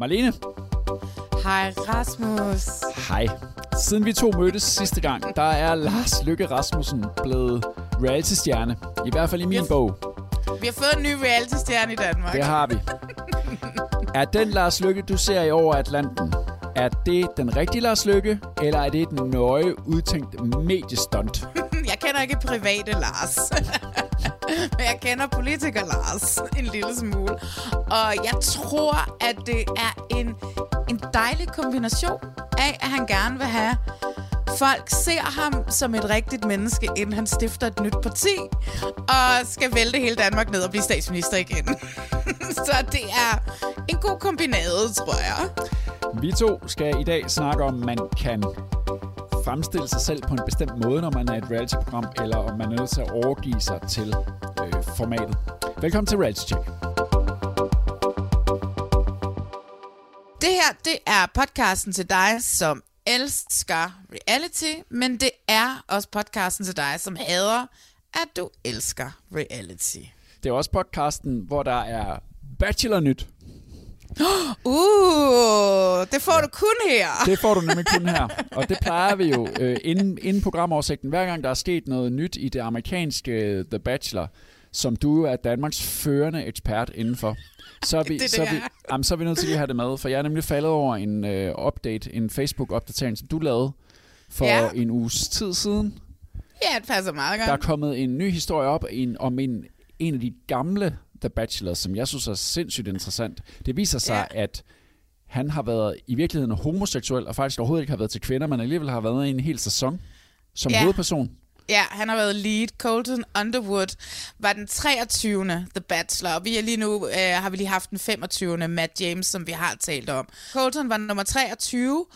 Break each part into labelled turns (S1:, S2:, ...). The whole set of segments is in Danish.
S1: Marlene,
S2: Hej Rasmus.
S1: hej. Siden vi to mødtes sidste gang, der er Lars Lykke Rasmussen blevet reality-stjerne. I hvert fald i min
S2: Yes.
S1: bog.
S2: Vi har fået en ny reality-stjerne i Danmark.
S1: Det har vi. Er den Lars Lykke, du ser i over Atlanten, er det den rigtige Lars Lykke, eller er det et nøje udtænkt mediestunt?
S2: Jeg kender ikke private Lars. Men jeg kender politiker Lars en lille smule. Og jeg tror, at det er en, en dejlig kombination af, at han gerne vil have Folk ser ham som et rigtigt menneske, inden han stifter et nyt parti, og skal vælte hele Danmark ned og blive statsminister igen. Så det er en god kombinade, tror jeg.
S1: Vi to skal i dag snakke om, man kan fremstille sig selv på en bestemt måde, når man er et reality-program, eller om man er nødt til at overgive sig til øh, formatet. Velkommen til Reality Check.
S2: Det her, det er podcasten til dig, som elsker reality, men det er også podcasten til dig, som hader, at du elsker reality.
S1: Det er også podcasten, hvor der er Bachelor Nyt.
S2: Uh, det får ja. du kun her.
S1: Det får du nemlig kun her. Og det plejer vi jo øh, inden, inden programoversigten. Hver gang der er sket noget nyt i det amerikanske øh, The Bachelor, som du er Danmarks førende ekspert indenfor, så er vi,
S2: Det det,
S1: så er vi,
S2: er.
S1: jamen, så er vi nødt til lige at have det med. For jeg er nemlig faldet over en øh, update, en Facebook-opdatering, som du lavede for
S2: Ja.
S1: en uges tid siden.
S2: Ja, det passer meget
S1: Der er
S2: godt.
S1: kommet en ny historie op en, om en, en af de gamle The Bachelor, som jeg synes er sindssygt interessant. Det viser sig,
S2: Ja.
S1: at han har været i virkeligheden homoseksuel, og faktisk overhovedet ikke har været til kvinder, men alligevel har været i en hel sæson som
S2: Ja.
S1: hovedperson.
S2: Ja, han har været lead. Colton Underwood var den 23. The Bachelor, og vi er lige nu øh, har vi lige haft den 25. Matt James, som vi har talt om. Colton var nummer 23,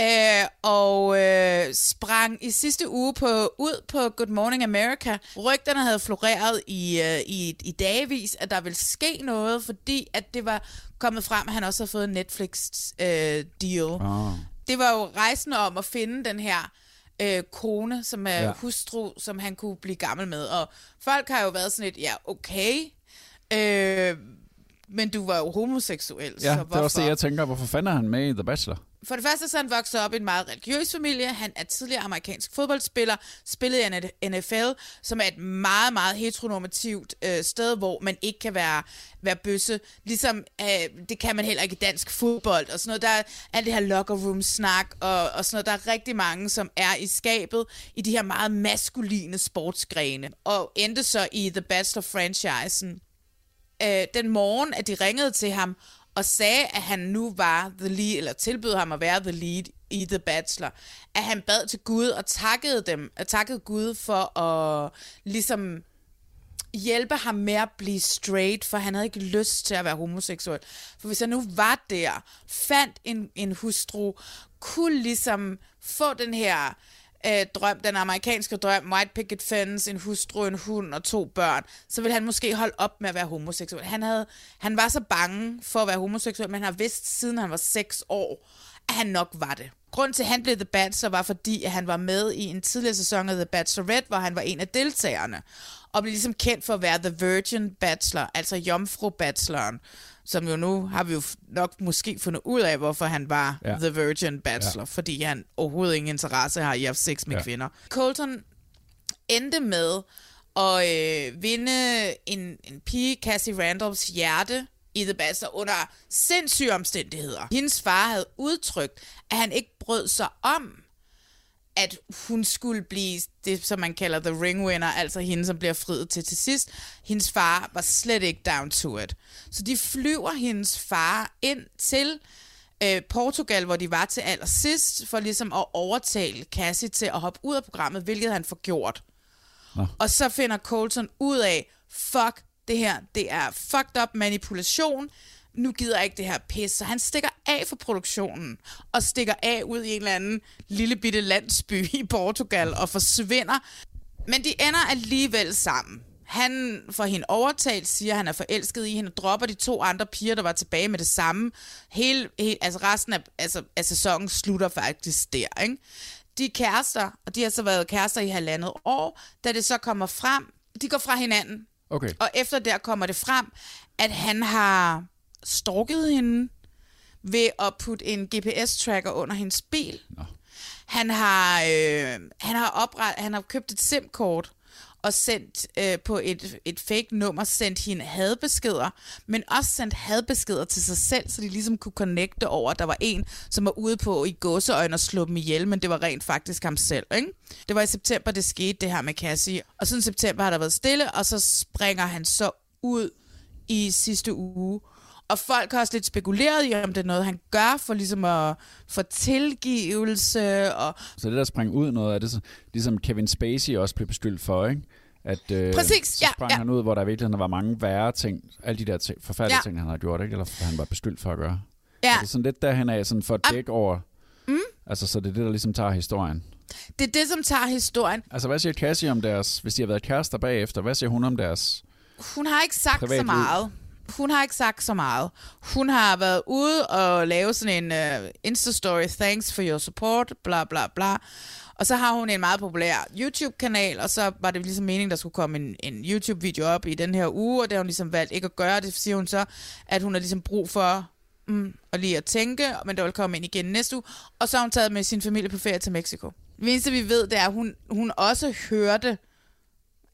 S2: øh, og øh, sprang i sidste uge på ud på Good Morning America. Rygterne havde floreret i, øh, i, i dagevis, at der ville ske noget, fordi at det var kommet frem, at han også havde fået en Netflix-deal.
S1: Oh.
S2: Det var jo rejsen om at finde den her øh, kone, som er
S1: Ja.
S2: hustru, som han kunne blive gammel med. Og folk har jo været sådan lidt, ja, okay, øh, men du var jo homoseksuel,
S1: Ja,
S2: så
S1: det
S2: hvorfor?
S1: er også det, jeg tænker. Hvorfor fanden er han med i The Bachelor?
S2: For det første så er han vokset op i en meget religiøs familie. Han er tidligere amerikansk fodboldspiller, spillede i NFL, som er et meget, meget heteronormativt øh, sted, hvor man ikke kan være, være bøsse. Ligesom øh, det kan man heller ikke i dansk fodbold og sådan noget. Der er alt det her locker room snak og, og sådan noget. Der er rigtig mange, som er i skabet i de her meget maskuline sportsgrene. Og endte så i The Bachelor-franchisen øh, den morgen, at de ringede til ham og sagde, at han nu var the lead, eller tilbød ham at være the lead i The Bachelor, at han bad til Gud og takkede dem, og takkede Gud for at ligesom hjælpe ham med at blive straight, for han havde ikke lyst til at være homoseksuel. For hvis han nu var der, fandt en, en hustru, kunne ligesom få den her øh, drøm, den amerikanske drøm, white picket fence, en hustru, en hund og to børn, så ville han måske holde op med at være homoseksuel. Han, havde, han var så bange for at være homoseksuel, men han har vidst siden han var 6 år, at han nok var det. Grunden til, at han blev The Bachelor, var fordi, at han var med i en tidligere sæson af The Bachelorette, hvor han var en af deltagerne, og blev ligesom kendt for at være The Virgin Bachelor, altså jomfru-bacheloren, som jo nu har vi jo nok måske fundet ud af, hvorfor han var
S1: Ja.
S2: The Virgin Bachelor, ja. fordi han overhovedet ingen interesse har i at have sex med
S1: ja.
S2: kvinder. Colton endte med at øh, vinde en, en pige, Cassie Randolphs hjerte, i The Bachelor under sindssyge omstændigheder. Hendes far havde udtrykt, at han ikke brød sig om, at hun skulle blive det, som man kalder the ring winner, altså hende, som bliver friet til til sidst. Hendes far var slet ikke down to it. Så de flyver hendes far ind til øh, Portugal, hvor de var til allersidst, for ligesom at overtale Cassie til at hoppe ud af programmet, hvilket han får gjort.
S1: Nå.
S2: Og så finder Colton ud af, fuck, det her, det er fucked up manipulation, nu gider jeg ikke det her pis. Så han stikker af for produktionen, og stikker af ud i en eller anden lille bitte landsby i Portugal, og forsvinder. Men de ender alligevel sammen. Han får hende overtalt, siger, at han er forelsket i hende, dropper de to andre piger, der var tilbage med det samme. Hele, hele, altså resten af, altså, af sæsonen slutter faktisk der, ikke? De er kærester, og de har så været kærester i halvandet år. Da det så kommer frem, de går fra hinanden.
S1: Okay.
S2: Og efter der kommer det frem, at han har stalket hende ved at putte en GPS-tracker under hendes bil.
S1: Nå.
S2: Han har, øh, han har, opret, han har købt et SIM-kort og sendt øh, på et, et fake nummer, sendt hende hadbeskeder, men også sendt hadbeskeder til sig selv, så de ligesom kunne connecte over, at der var en, som var ude på i gåseøjne og slå dem ihjel, men det var rent faktisk ham selv. Ikke? Det var i september, det skete, det her med Cassie. Og siden september har der været stille, og så springer han så ud i sidste uge. Og folk har også lidt spekuleret i, om det er noget, han gør for ligesom at få tilgivelse. Og...
S1: Så det der sprang ud noget af det, så, ligesom Kevin Spacey også blev beskyldt for, ikke? At, øh,
S2: Præcis,
S1: så
S2: ja,
S1: sprang
S2: ja.
S1: han ud, hvor der virkelig var mange værre ting, alle de der ting, forfærdelige
S2: Ja.
S1: ting, han har gjort, ikke? Eller han var beskyldt for at gøre.
S2: Ja,
S1: Er det sådan lidt derhen af, sådan for at dække over...
S2: Mm.
S1: Altså, så det er det, der ligesom tager historien.
S2: det er det, som tager historien.
S1: Altså, hvad siger Cassie om deres... Hvis de har været kærester bagefter, hvad siger hun om deres...
S2: Hun har ikke sagt så meget. Hun har ikke sagt så meget. Hun har været ude og lave sådan en uh, Insta-story, thanks for your support, bla bla bla. Og så har hun en meget populær YouTube-kanal, og så var det ligesom meningen, der skulle komme en, en YouTube-video op i den her uge, og det har hun ligesom valgt ikke at gøre. Det siger hun så, at hun har ligesom brug for mm, at lige at tænke, men der vil komme ind igen næste uge. Og så har hun taget med sin familie på ferie til Mexico. Det eneste, vi ved, det er, at hun, hun også hørte,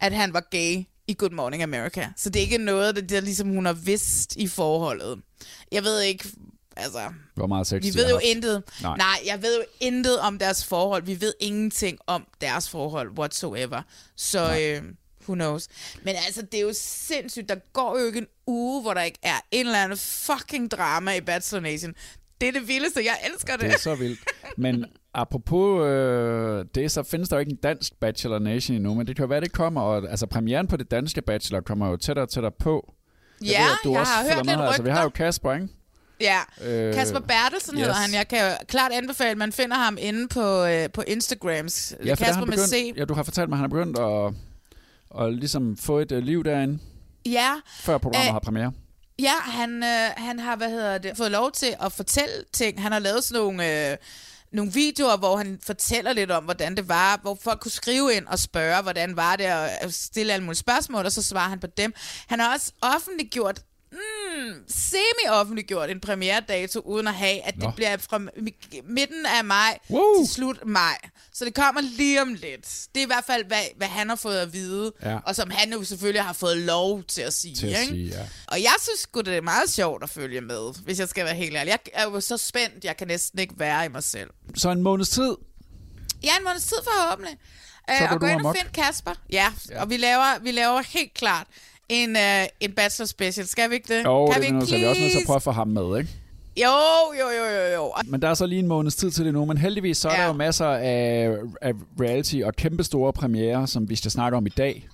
S2: at han var gay i Good Morning America. Så det er ikke noget, der, der ligesom hun har vidst i forholdet. Jeg ved ikke, altså...
S1: Hvor meget sex
S2: Vi ved jo
S1: haft.
S2: intet.
S1: Nej.
S2: Nej. Nej, jeg ved jo intet om deres forhold. Vi ved ingenting om deres forhold whatsoever. Så øh, who knows. Men altså, det er jo sindssygt. Der går jo ikke en uge, hvor der ikke er en eller anden fucking drama i Bachelor Nation. Det er det vildeste. Jeg elsker det.
S1: Det er så vildt. Men apropos øh, det, så findes der jo ikke en dansk Bachelor Nation endnu, men det kan jo være, det kommer. Og, altså, premieren på det danske Bachelor kommer jo tættere og tættere på.
S2: ja,
S1: ved, du
S2: jeg
S1: også
S2: har hørt lidt.
S1: Altså, vi har jo Kasper, ikke?
S2: Ja,
S1: Øh,
S2: Kasper Bertelsen yes. hedder han. Jeg kan jo klart anbefale, at man finder ham inde på, øh, på Instagrams.
S1: Ja,
S2: Kasper
S1: han
S2: med
S1: begyndt,
S2: C.
S1: ja, du har fortalt mig, at han er begyndt at, at ligesom få et øh, liv derinde,
S2: Ja,
S1: før programmet
S2: Øh,
S1: har premiere.
S2: Ja, han, øh, han har hvad hedder det, fået lov til at fortælle ting. Han har lavet sådan nogle, øh, nogle videoer, hvor han fortæller lidt om, hvordan det var, hvor folk kunne skrive ind og spørge, hvordan var det, og stille alle mulige spørgsmål, og så svarer han på dem. Han har også offentliggjort mm, semi-offentliggjort en premieredato, uden at have, at
S1: Nå.
S2: det bliver fra mi- midten af maj
S1: Woo!
S2: til slut maj. Så det kommer lige om lidt. Det er i hvert fald, hvad, hvad han har fået at vide,
S1: Ja.
S2: og som han jo selvfølgelig har fået lov til at sige.
S1: Til at
S2: ikke?
S1: sige, ja.
S2: Og jeg synes sgu, det er meget sjovt at følge med, hvis jeg skal være helt ærlig. Jeg er jo så spændt, jeg kan næsten ikke være i mig selv.
S1: Så en måneds tid.
S2: Ja, en måneds tid forhåbentlig.
S1: Så
S2: Øh, og gå ind og find Kasper. Ja, ja, og vi laver, vi laver helt klart en, uh, en bachelor special. Skal vi ikke det?
S1: Jo,
S2: kan
S1: det er vi nødt til. Vi også nødt til at prøve at få ham med, ikke?
S2: Jo, jo, jo, jo, jo.
S1: Men der er så lige en måneds tid til det nu, men heldigvis så er
S2: Ja.
S1: der jo masser af, af reality og kæmpestore premiere, som vi skal snakke om i dag.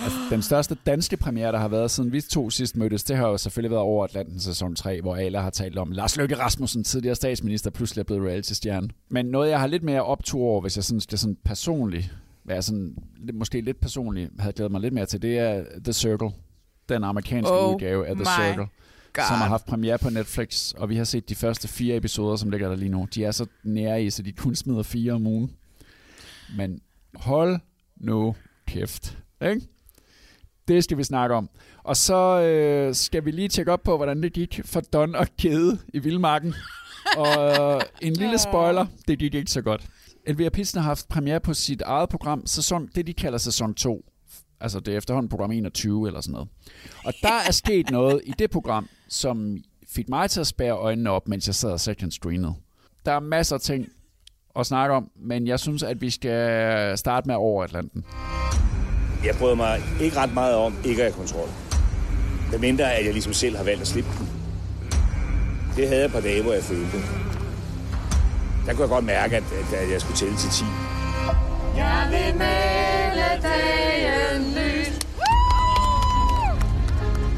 S1: Altså, den største danske premiere, der har været siden vi to sidst mødtes, det har jo selvfølgelig været over Atlanten sæson 3, hvor alle har talt om Lars Løkke Rasmussen, tidligere statsminister, pludselig er blevet reality-stjerne. Men noget, jeg har lidt mere optur over, hvis jeg sådan skal sådan personligt, være sådan, lidt- måske lidt personligt, havde glædet mig lidt mere til, det er The Circle. Den amerikanske
S2: Oh
S1: udgave af The Circle
S2: God.
S1: som har haft premiere på Netflix, og vi har set de første fire episoder, som ligger der lige nu. De er så nære i, så de kun smider fire om ugen. Men hold nu kæft. Ikke? Det skal vi snakke om. Og så øh, skal vi lige tjekke op på, hvordan det gik for Don og Kede i Vildmarken. og øh, en lille spoiler, det gik ikke så godt. Elvira Pidsen har haft premiere på sit eget program, sæson, det de kalder sæson 2. Altså, det er efterhånden program 21 eller sådan noget. Og der er sket noget i det program, som fik mig til at spære øjnene op, mens jeg sad og second screenede. Der er masser af ting at snakke om, men jeg synes, at vi skal starte med over Atlanten.
S3: Jeg bryder mig ikke ret meget om ikke at have kontrol. Det mindre, at jeg ligesom selv har valgt at slippe den. Det havde jeg et par dage, hvor jeg følte. Der kunne jeg godt mærke, at, at jeg skulle tælle til 10.
S4: Jeg vil male dagen lys.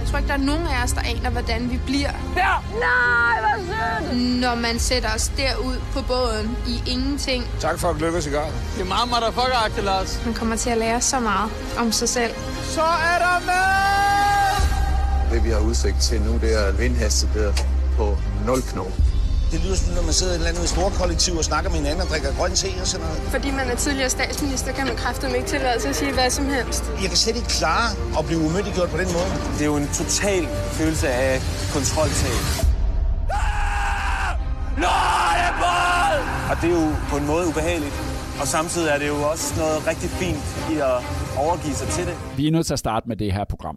S5: Jeg tror ikke, der er nogen af os, der aner, hvordan vi bliver.
S4: Ja. Nej, hvor sødt.
S5: Når man sætter os derud på båden i ingenting.
S3: Tak for at lykke os i gang.
S6: Det er meget motherfucker Lars.
S5: Man kommer til at lære så meget om sig selv.
S6: Så er der med!
S7: Det vi har udsigt til nu, det er vindhastighed på 0 knop.
S3: Det lyder som, når man sidder i et eller andet stort kollektiv og snakker med hinanden og drikker grøn te og sådan noget.
S5: Fordi man er tidligere statsminister, kan man kræfte ikke tillade sig at sige hvad som helst.
S3: Jeg kan slet ikke klare at blive umyndiggjort på den måde.
S6: Det er jo en total følelse af kontroltab. Nej, Og det er jo på en måde ubehageligt. Og samtidig er det jo også noget rigtig fint i at overgive sig til det.
S1: Vi er nødt til at starte med det her program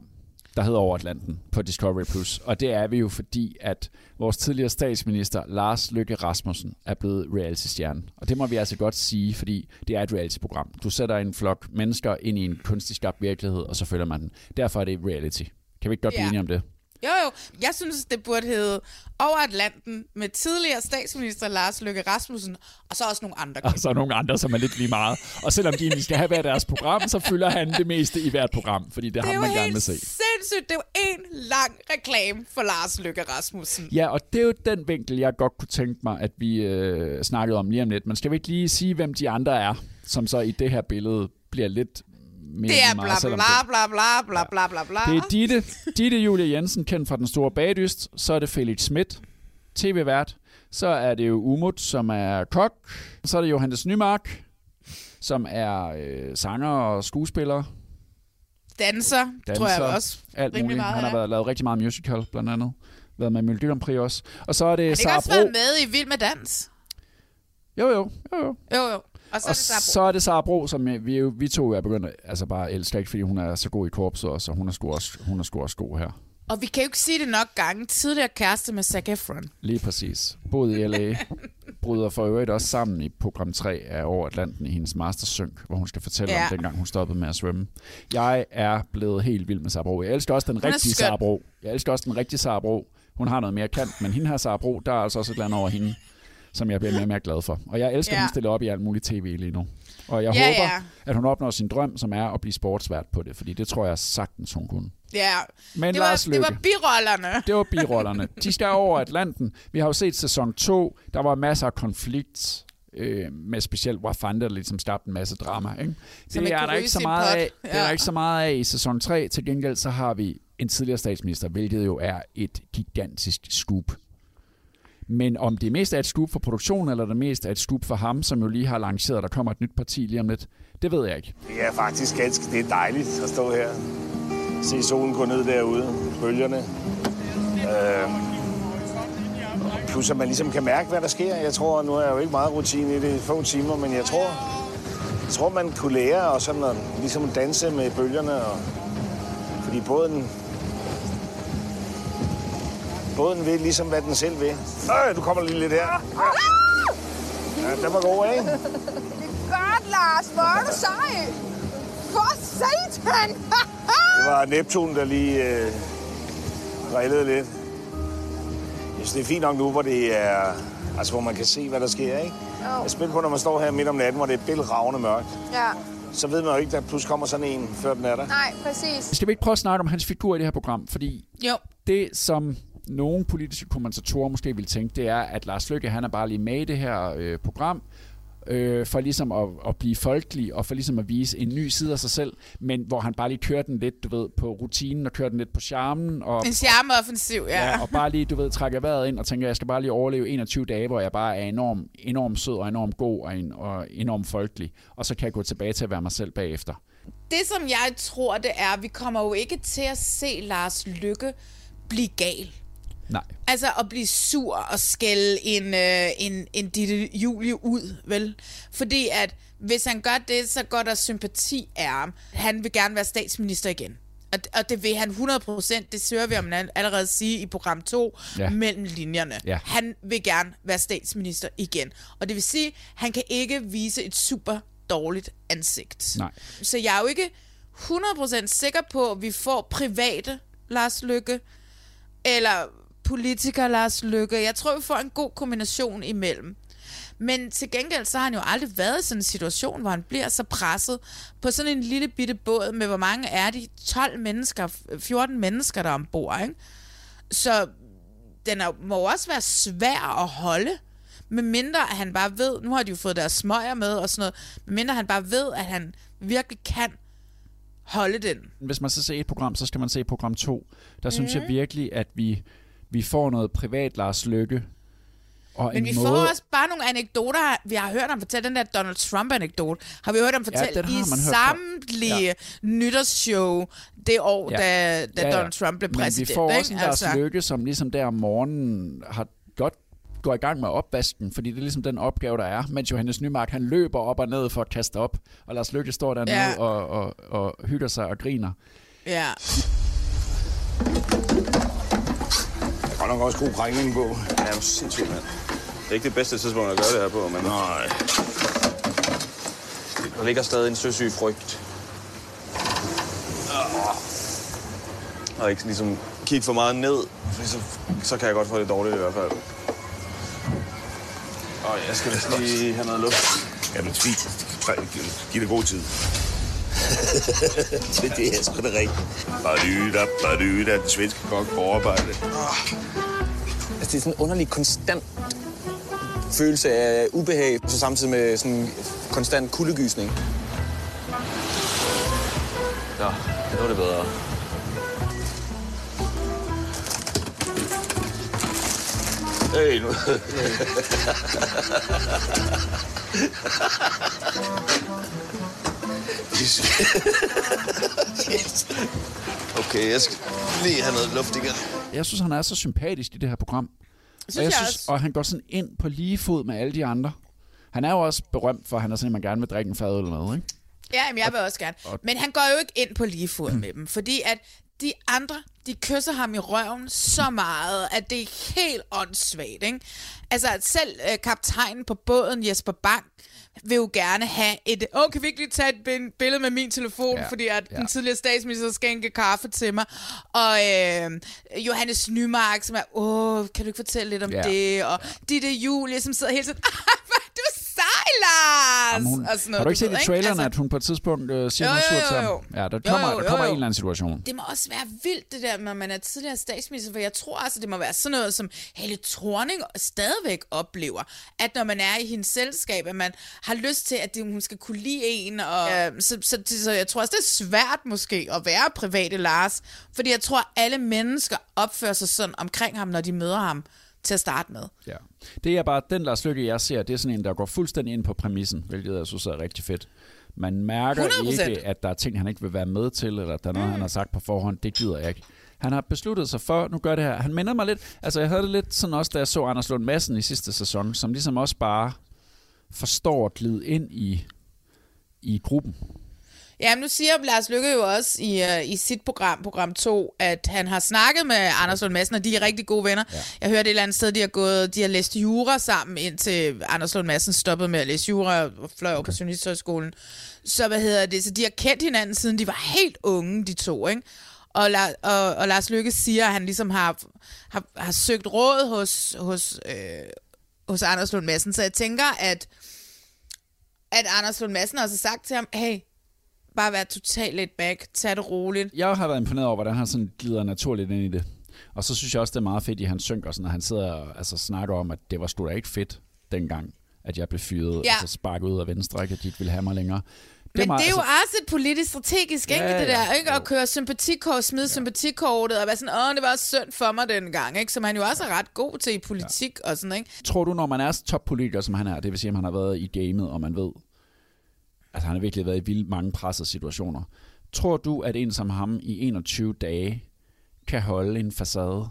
S1: der hedder Over Atlanten på Discovery+. Plus. Og det er vi jo, fordi at vores tidligere statsminister, Lars Løkke Rasmussen, er blevet reality-stjerne. Og det må vi altså godt sige, fordi det er et reality-program. Du sætter en flok mennesker ind i en kunstig skabt virkelighed, og så følger man den. Derfor er det reality. Kan vi ikke godt blive enige om det?
S2: Jo, jo. Jeg synes, det burde hedde Over Atlanten med tidligere statsminister Lars Løkke Rasmussen, og så også nogle andre.
S1: Og så nogle andre, som er lidt lige meget. Og selvom de egentlig skal have hver deres program, så fylder han det meste i hvert program, fordi det, det har man gerne vil se. Det
S2: er sindssygt. Det er jo en lang reklame for Lars Løkke Rasmussen.
S1: Ja, og det er jo den vinkel, jeg godt kunne tænke mig, at vi øh, snakkede om lige om lidt. Men skal vi ikke lige sige, hvem de andre er, som så i det her billede bliver lidt
S2: mere det er bla bla bla bla bla bla bla bla.
S1: Det er Ditte, Ditte Julie Jensen, kendt fra Den Store Bagdyst. Så er det Felix Schmidt, tv-vært. Så er det jo Umut, som er kok. Så er det Johannes Nymark, som er øh, sanger og skuespiller.
S2: Danser, Danser tror jeg også.
S1: Alt muligt. Meget, Han har været, lavet rigtig meget musical, blandt andet. Været med Melodi Grand Prix også. Og så er det
S2: Har
S1: det Sara
S2: også været med i Vild med Dans?
S1: Jo, jo. jo, jo.
S2: jo, jo. Og så, og er, det
S1: så er det Sara Bro, som vi, vi to er begyndt at altså bare elske, ikke fordi hun er så god i korpset, og så hun er sgu også, hun er sgu også god her.
S2: Og vi kan jo ikke sige det nok gange. Tidligere kæreste med Zac Efron.
S1: Lige præcis. Boede i L.A. bryder for øvrigt også sammen i program 3 af Over Atlanten i hendes mastersynk, hvor hun skal fortælle ja. om dengang hun stoppede med at svømme. Jeg er blevet helt vild med Sara Bro. Jeg elsker også den rigtige Sara Bro. Jeg elsker også den rigtige Sara Bro. Hun har noget mere kant, men hende her Sara Bro, der er altså også et eller andet over hende som jeg bliver mere og mere glad for. Og jeg elsker, ja. at hun stiller op i alt muligt tv lige nu. Og jeg ja, håber, ja. at hun opnår sin drøm, som er at blive sportsvært på det, fordi det tror jeg sagtens, hun kunne.
S2: Ja, Men det, var, Lars Løkke, det var birollerne.
S1: Det var birollerne. De skal over Atlanten. Vi har jo set sæson 2, der var masser af konflikt øh, med specielt Wafanda, der ligesom skabte en masse drama. Ikke? Det, er der ikke så meget af, ja. det er der ikke så meget af i sæson 3. Til gengæld så har vi en tidligere statsminister, hvilket jo er et gigantisk scoop men om det mest er et skub for produktionen, eller det mest er et skub for ham, som jo lige har lanceret, der kommer et nyt parti lige om lidt, det ved jeg ikke.
S3: Det er faktisk ganske det er dejligt at stå her. Se solen gå ned derude, bølgerne. Øh, plus at man ligesom kan mærke, hvad der sker. Jeg tror, nu er jeg jo ikke meget rutine i det få timer, men jeg tror, jeg tror man kunne lære og sådan at, ligesom danse med bølgerne. Og, fordi båden båden vil ligesom, hvad den selv vil. Øh, du kommer lige lidt her. Ja, den var god, ikke? Det
S4: er godt, Lars. Hvor er du sej. For satan!
S3: det var Neptun, der lige øh, drillede lidt. Jeg synes, det er fint nok nu, hvor det er... Altså, hvor man kan se, hvad der sker, ikke? Jo. Jeg spiller på, når man står her midt om natten, hvor det er bælragende mørkt.
S4: Ja
S3: så ved man jo ikke, at der pludselig kommer sådan en, før den er der.
S4: Nej, præcis.
S1: Skal vi ikke prøve at snakke om hans figur i det her program? Fordi
S2: jo.
S1: det, som nogle politiske kommentatorer måske vil tænke, det er, at Lars Løkke, han er bare lige med i det her øh, program, øh, for ligesom at, at blive folkelig, og for ligesom at vise en ny side af sig selv, men hvor han bare lige kører den lidt, du ved, på rutinen, og kører den lidt på charmen. Og,
S2: en charmeoffensiv, ja.
S1: ja. og bare lige, du ved, trækker vejret ind og tænker, jeg skal bare lige overleve 21 dage, hvor jeg bare er enorm, enorm sød og enorm god og, en, og enorm folkelig, og så kan jeg gå tilbage til at være mig selv bagefter.
S2: Det, som jeg tror, det er, vi kommer jo ikke til at se Lars Lykke blive gal.
S1: Nej.
S2: Altså at blive sur og skælde en, øh, en, en Ditte Julie ud, vel? Fordi at hvis han gør det, så går der sympati af ham. Han vil gerne være statsminister igen. Og, og det vil han 100%, det søger vi om allerede sige i program 2, ja. mellem linjerne.
S1: Ja.
S2: Han vil gerne være statsminister igen. Og det vil sige, han kan ikke vise et super dårligt ansigt.
S1: Nej.
S2: Så jeg er jo ikke 100% sikker på, at vi får private Lars Lykke, eller politiker Lars Lykke. Jeg tror, vi får en god kombination imellem. Men til gengæld, så har han jo aldrig været i sådan en situation, hvor han bliver så presset på sådan en lille bitte båd med, hvor mange er de? 12 mennesker, 14 mennesker, der er ombord, ikke? Så den er, må også være svær at holde, med mindre at han bare ved, nu har de jo fået deres smøger med og sådan noget, med mindre han bare ved, at han virkelig kan holde den.
S1: Hvis man så ser et program, så skal man se program 2. Der mm. synes jeg virkelig, at vi, vi får noget privat Lars Lykke. Og
S2: Men
S1: en
S2: vi
S1: måde...
S2: får også bare nogle anekdoter. Vi har hørt ham fortælle den der Donald Trump-anekdote. Har vi hørt ham fortælle
S1: har
S2: i samtlige ja. nytårsshow det år,
S1: Ja.
S2: da, da
S1: Ja, ja.
S2: Donald Trump blev præsident.
S1: Men vi får
S2: ikke?
S1: også en Lars Lykke, som ligesom der om morgenen har godt går i gang med opvasken, fordi det er ligesom den opgave, der er, mens Johannes Nymark, han løber op og ned for at kaste op, og Lars Lykke står dernede
S2: Ja.
S1: og, og, og hygger sig og griner.
S2: Ja.
S3: Godt nok også god krængning på.
S6: Ja, det er sindssygt, mand. Det er ikke det bedste tidspunkt at gøre det her på, men...
S3: Nej.
S6: Der ligger stadig en søsyg frygt. Og ikke ligesom kigge for meget ned, for så, så kan jeg godt få det dårligt i hvert fald. Og jeg skal lige have noget luft.
S3: Jamen, fint. Giv det god tid. det, det er sgu da rigtigt. Badyda, badyda, den svenske kok på arbejde.
S8: Altså, det er sådan en underlig konstant følelse af ubehag, så samtidig med sådan en konstant kuldegysning.
S6: Ja, nu er det bedre.
S3: Hey, nu.
S6: Okay, jeg skal lige have noget luft igen.
S1: Jeg synes, han er så sympatisk i det her program.
S2: Synes
S1: og, jeg
S2: jeg
S1: synes,
S2: også.
S1: og han går sådan ind på lige fod med alle de andre. Han er jo også berømt for, at han er sådan, at man gerne vil drikke en fadøl eller noget, ikke?
S2: Ja, men jeg vil også gerne. Men han går jo ikke ind på lige fod med dem, fordi at de andre, de kysser ham i røven så meget, at det er helt åndssvagt, ikke? Altså, at selv øh, kaptajnen på båden, Jesper Bang, vil jo gerne have et... Åh, oh, kan vi ikke lige tage et billede med min telefon,
S1: Ja,
S2: fordi at
S1: ja.
S2: den tidligere statsminister skænke kaffe til mig. Og øh, Johannes Nymark, som er... Åh, kan du ikke fortælle lidt om
S1: ja,
S2: det? Og ja. Ditte Julie, som sidder hele tiden...
S1: Jamen, hun,
S2: og sådan noget,
S1: har du ikke set i traileren,
S2: Altså,
S1: at hun på et tidspunkt øh, siger
S2: Jo, jo,
S1: til
S2: jo,
S1: ham?
S2: jo.
S1: Ja, der
S2: Jo,
S1: kommer,
S2: jo,
S1: der kommer
S2: jo, jo.
S1: en eller anden situation.
S2: Det må også være vildt, det der, når man er tidligere statsminister, for jeg tror altså, det må være sådan noget, som Helle Thorning stadigvæk oplever, at når man er i hendes selskab, at man har lyst til, at det, hun skal kunne lide en, og øh, så, så, så, så jeg tror også, det er svært måske at være private Lars, fordi jeg tror, alle mennesker opfører sig sådan omkring ham, når de møder ham til at starte med.
S1: Ja. Det er bare, den Lars Lykke, jeg ser, det er sådan en, der går fuldstændig ind på præmissen, hvilket jeg synes er rigtig fedt. Man mærker
S2: 100%.
S1: ikke, at der er ting, han ikke vil være med til, eller at der er noget, mm. han har sagt på forhånd. Det gider jeg ikke. Han har besluttet sig for, nu gør det her. Han minder mig lidt, altså jeg havde det lidt sådan også, da jeg så Anders Lund Madsen i sidste sæson, som ligesom også bare forstår at glide ind i, i gruppen.
S2: Ja, men nu siger Lars Lykke jo også i, uh, i sit program, program 2, at han har snakket med Anders Lund Madsen, og de er rigtig gode venner. Ja. Jeg hørte et eller andet sted, de har, gået, de har læst jura sammen, indtil Anders Lund Madsen stoppede med at læse jura og fløj over på Journalisthøjskolen. Så hvad hedder det? Så de har kendt hinanden, siden de var helt unge, de to, ikke? Og, La- og, og Lars Lykke siger, at han ligesom har, har, har søgt råd hos, hos, øh, hos Anders Lund Madsen. Så jeg tænker, at, at Anders Lund Madsen også har sagt til ham, hey, bare være totalt lidt back, tag det roligt.
S1: Jeg har været imponeret over, hvordan han sådan glider naturligt ind i det. Og så synes jeg også, det er meget fedt i hans synk, og sådan, når han sidder og altså, snakker om, at det var sgu da ikke fedt dengang, at jeg blev fyret,
S2: Ja.
S1: altså sparket ud af venstre, ikke, at de ikke ville have mig længere.
S2: Det Men
S1: meget-
S2: det er jo
S1: altså,
S2: også et politisk strategisk, ikke,
S1: Ja,
S2: det
S1: ja,
S2: der, ikke? At køre sympatikort, smide ja. sympatikortet, og være sådan, åh, det var også synd for mig dengang, ikke? Som han jo også er ret god til i politik og sådan, ikke?
S1: Tror du, når man er toppolitiker, som han er, det vil sige, at han har været i gamet, og man ved, at han har virkelig været i vildt mange pressede situationer. Tror du, at en som ham i 21 dage kan holde en facade?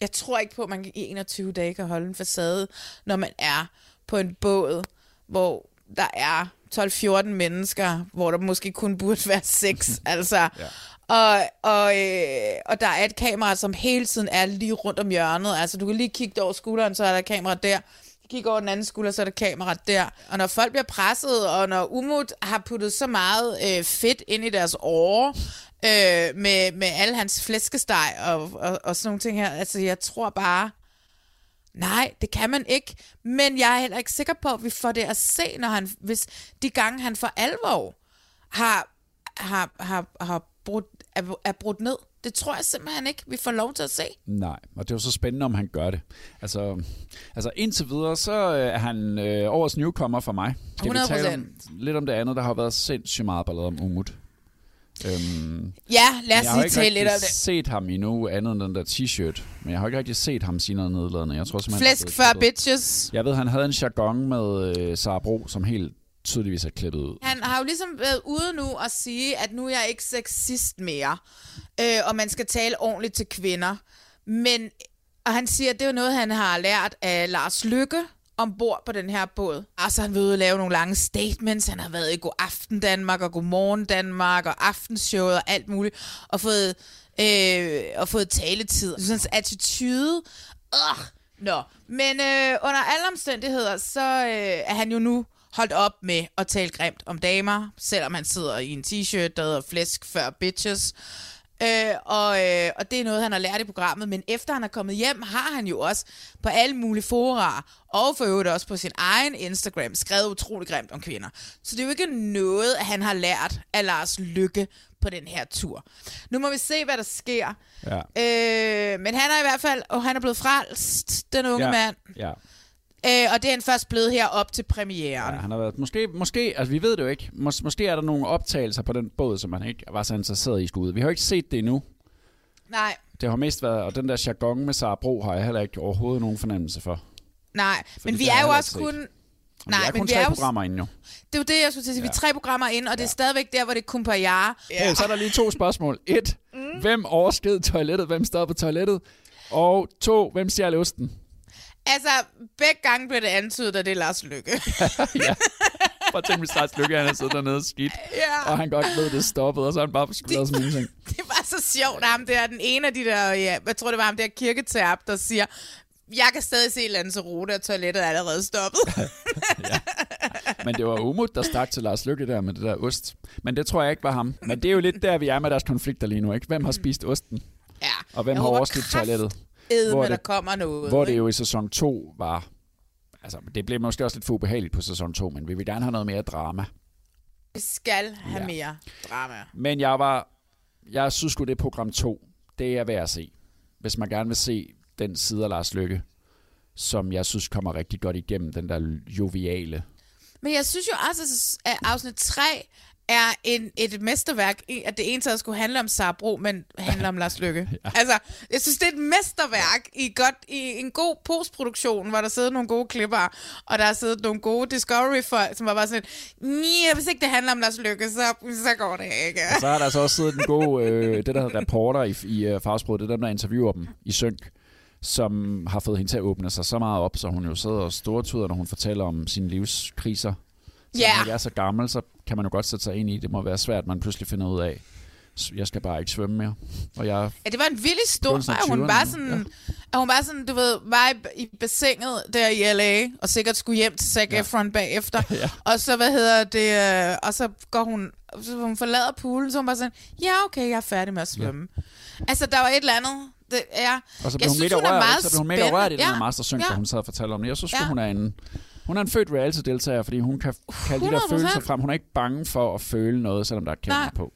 S2: Jeg tror ikke på, at man i 21 dage kan holde en facade, når man er på en båd, hvor der er 12-14 mennesker, hvor der måske kun burde være seks. altså, ja. Og, og, øh, og der er et kamera, som hele tiden er lige rundt om hjørnet. Altså, du kan lige kigge over skulderen, så er der et kamera der kigger over den anden skulder, så er der kamera der. Og når folk bliver presset, og når Umut har puttet så meget øh, fedt ind i deres åre, øh, med, med alle hans flæskesteg og, og, og sådan nogle ting her, altså jeg tror bare, Nej, det kan man ikke. Men jeg er heller ikke sikker på, at vi får det at se, når han, hvis de gange han for alvor har, har, har, har brudt, er, er brudt ned. Det tror jeg simpelthen ikke, vi får lov til at se.
S1: Nej, og det er jo så spændende, om han gør det. Altså, altså indtil videre, så øh, er han øh, årets newcomer for mig. Skal 100%. vi tale om, lidt om det andet, der har været sindssygt meget ballade om Umut.
S2: Øhm, ja, lad os lige tale lidt om det.
S1: Jeg har set ham endnu andet end den der t-shirt, men jeg har ikke rigtig set ham sige noget nedladende. Jeg tror
S2: Flæsk før bitches.
S1: Jeg ved, han havde en jargon med øh, Sara Bro, som helt tydeligvis er klippet ud.
S2: Han har jo ligesom været ude nu og sige, at nu er jeg ikke sexist mere, øh, og man skal tale ordentligt til kvinder. Men, og han siger, at det er noget, han har lært af Lars Lykke, ombord på den her båd. Altså, han ved at lave nogle lange statements. Han har været i God Aften Danmark og God Morgen Danmark og Aftenshowet og alt muligt. Og fået, øh, og fået taletid. Så hans attitude. Ugh. Nå. Men øh, under alle omstændigheder, så øh, er han jo nu holdt op med at tale grimt om damer, selvom han sidder i en t-shirt, der hedder flæsk før bitches. Øh, og, øh, og det er noget, han har lært i programmet, men efter han er kommet hjem, har han jo også på alle mulige fora, og for øvrigt også på sin egen Instagram, skrevet utrolig grimt om kvinder. Så det er jo ikke noget, han har lært af Lars Lykke på den her tur. Nu må vi se, hvad der sker. Ja. Øh, men han er i hvert fald, og han er blevet frelst, den unge
S1: ja.
S2: mand.
S1: Ja.
S2: Øh, og det er han først blevet her op til premieren.
S1: Ja, han har været, måske, måske, altså vi ved det jo ikke, Mås, måske er der nogle optagelser på den båd, som man ikke var så interesseret i skudt. Vi har ikke set det endnu.
S2: Nej.
S1: Det har mest været, og den der jargon med Sara Bro har jeg heller ikke overhovedet nogen fornemmelse for.
S2: Nej, Fordi men vi er jo også set. kun...
S1: Nej, vi er kun men vi tre er programmer inde jo.
S2: Det er jo det, jeg skulle sige. Ja. Vi er tre programmer inde, og ja. det er stadigvæk der, hvor det er kun på jer.
S1: Ja. Hey, så er der lige to spørgsmål. Et, mm. hvem oversked toilettet? Hvem står på toilettet? Og to, hvem stjal osten?
S2: Altså, begge gange blev det antydet, at det er Lars Lykke.
S1: ja. Prøv at tænke, hvis Lars Lykke han har siddet dernede skidt, ja. og han godt ved, det stoppede, og så han bare skulle lave sådan ting.
S2: Det var så sjovt, ham der, den ene af de der, ja, jeg tror det var ham der kirketab, der siger, jeg kan stadig se Lanzarote, og toilettet er allerede stoppet.
S1: ja. Men det var Umut, der stak til Lars Lykke der med det der ost. Men det tror jeg ikke var ham. Men det er jo lidt der, vi er med deres konflikter lige nu, ikke? Hvem har spist osten?
S2: Ja.
S1: Og hvem jeg har overskidt toilettet?
S2: Hvor det, der kommer noget.
S1: Hvor det jo i sæson 2 var... Altså, det blev måske også lidt for ubehageligt på sæson 2, men vi vil gerne have noget mere drama.
S2: Vi skal have ja. mere drama.
S1: Men jeg var... Jeg synes sgu, det program 2, det er værd at se. Hvis man gerne vil se den side af Lars Lykke, som jeg synes kommer rigtig godt igennem, den der joviale.
S2: Men jeg synes jo også, at afsnit 3 er en, et mesterværk, at det ene taget skulle handle om Sabro, men handler om Lars Lykke. ja. Altså, jeg synes, det er et mesterværk i, godt, i en god postproduktion, hvor der sidder nogle gode klipper, og der er siddet nogle gode Discovery-folk, som var bare sådan, nej, hvis ikke det handler om Lars Lykke, så, så går det ikke.
S1: Og så har der så også siddet en god, øh, det der hedder reporter i, i uh, Fagsproget, det er dem, der interviewer dem i synk som har fået hende til at åbne sig så meget op, så hun jo sidder og stortuder, når hun fortæller om sine livskriser så yeah. når jeg er så gammel, så kan man jo godt sætte sig ind i, det må være svært, at man pludselig finder ud af, jeg skal bare ikke svømme mere. Og jeg
S2: ja, det var en vild historie. Hun bare sådan, ja. hun bare sådan, du ved, var i bassinet der i LA, og sikkert skulle hjem til Zac ja. Efron bagefter. ja. Og så, hvad hedder det, øh, og så går hun, så hun forlader poolen, så hun bare sådan, ja, okay, jeg er færdig med at svømme. Ja. Altså, der var et eller andet, det er,
S1: og så blev hun, synes, hun, rørt, så blev hun mega rørt i den ja. her mastersynk, ja. hun sad og fortalte om det. Jeg synes, ja. hun er en hun er en født reality-deltager, fordi hun kan kalde 100%. de der følelser frem. Hun er ikke bange for at føle noget, selvom der er kamera på.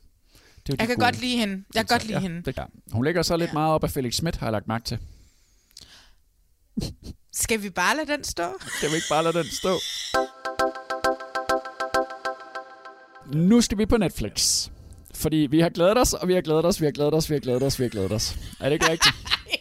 S2: Det er jeg kan gode. godt lide hende. Jeg kan godt lide ja, hende. Det,
S1: ja. Hun ligger så lidt ja. meget op af Felix Schmidt, har jeg lagt mærke til.
S2: Skal vi bare lade den stå?
S1: Skal vi ikke bare lade den stå? Nu skal vi på Netflix. Fordi vi har glædet os, og vi har glædet os, vi har glædet os, vi har glædet os, vi har glædet os. Er det ikke rigtigt?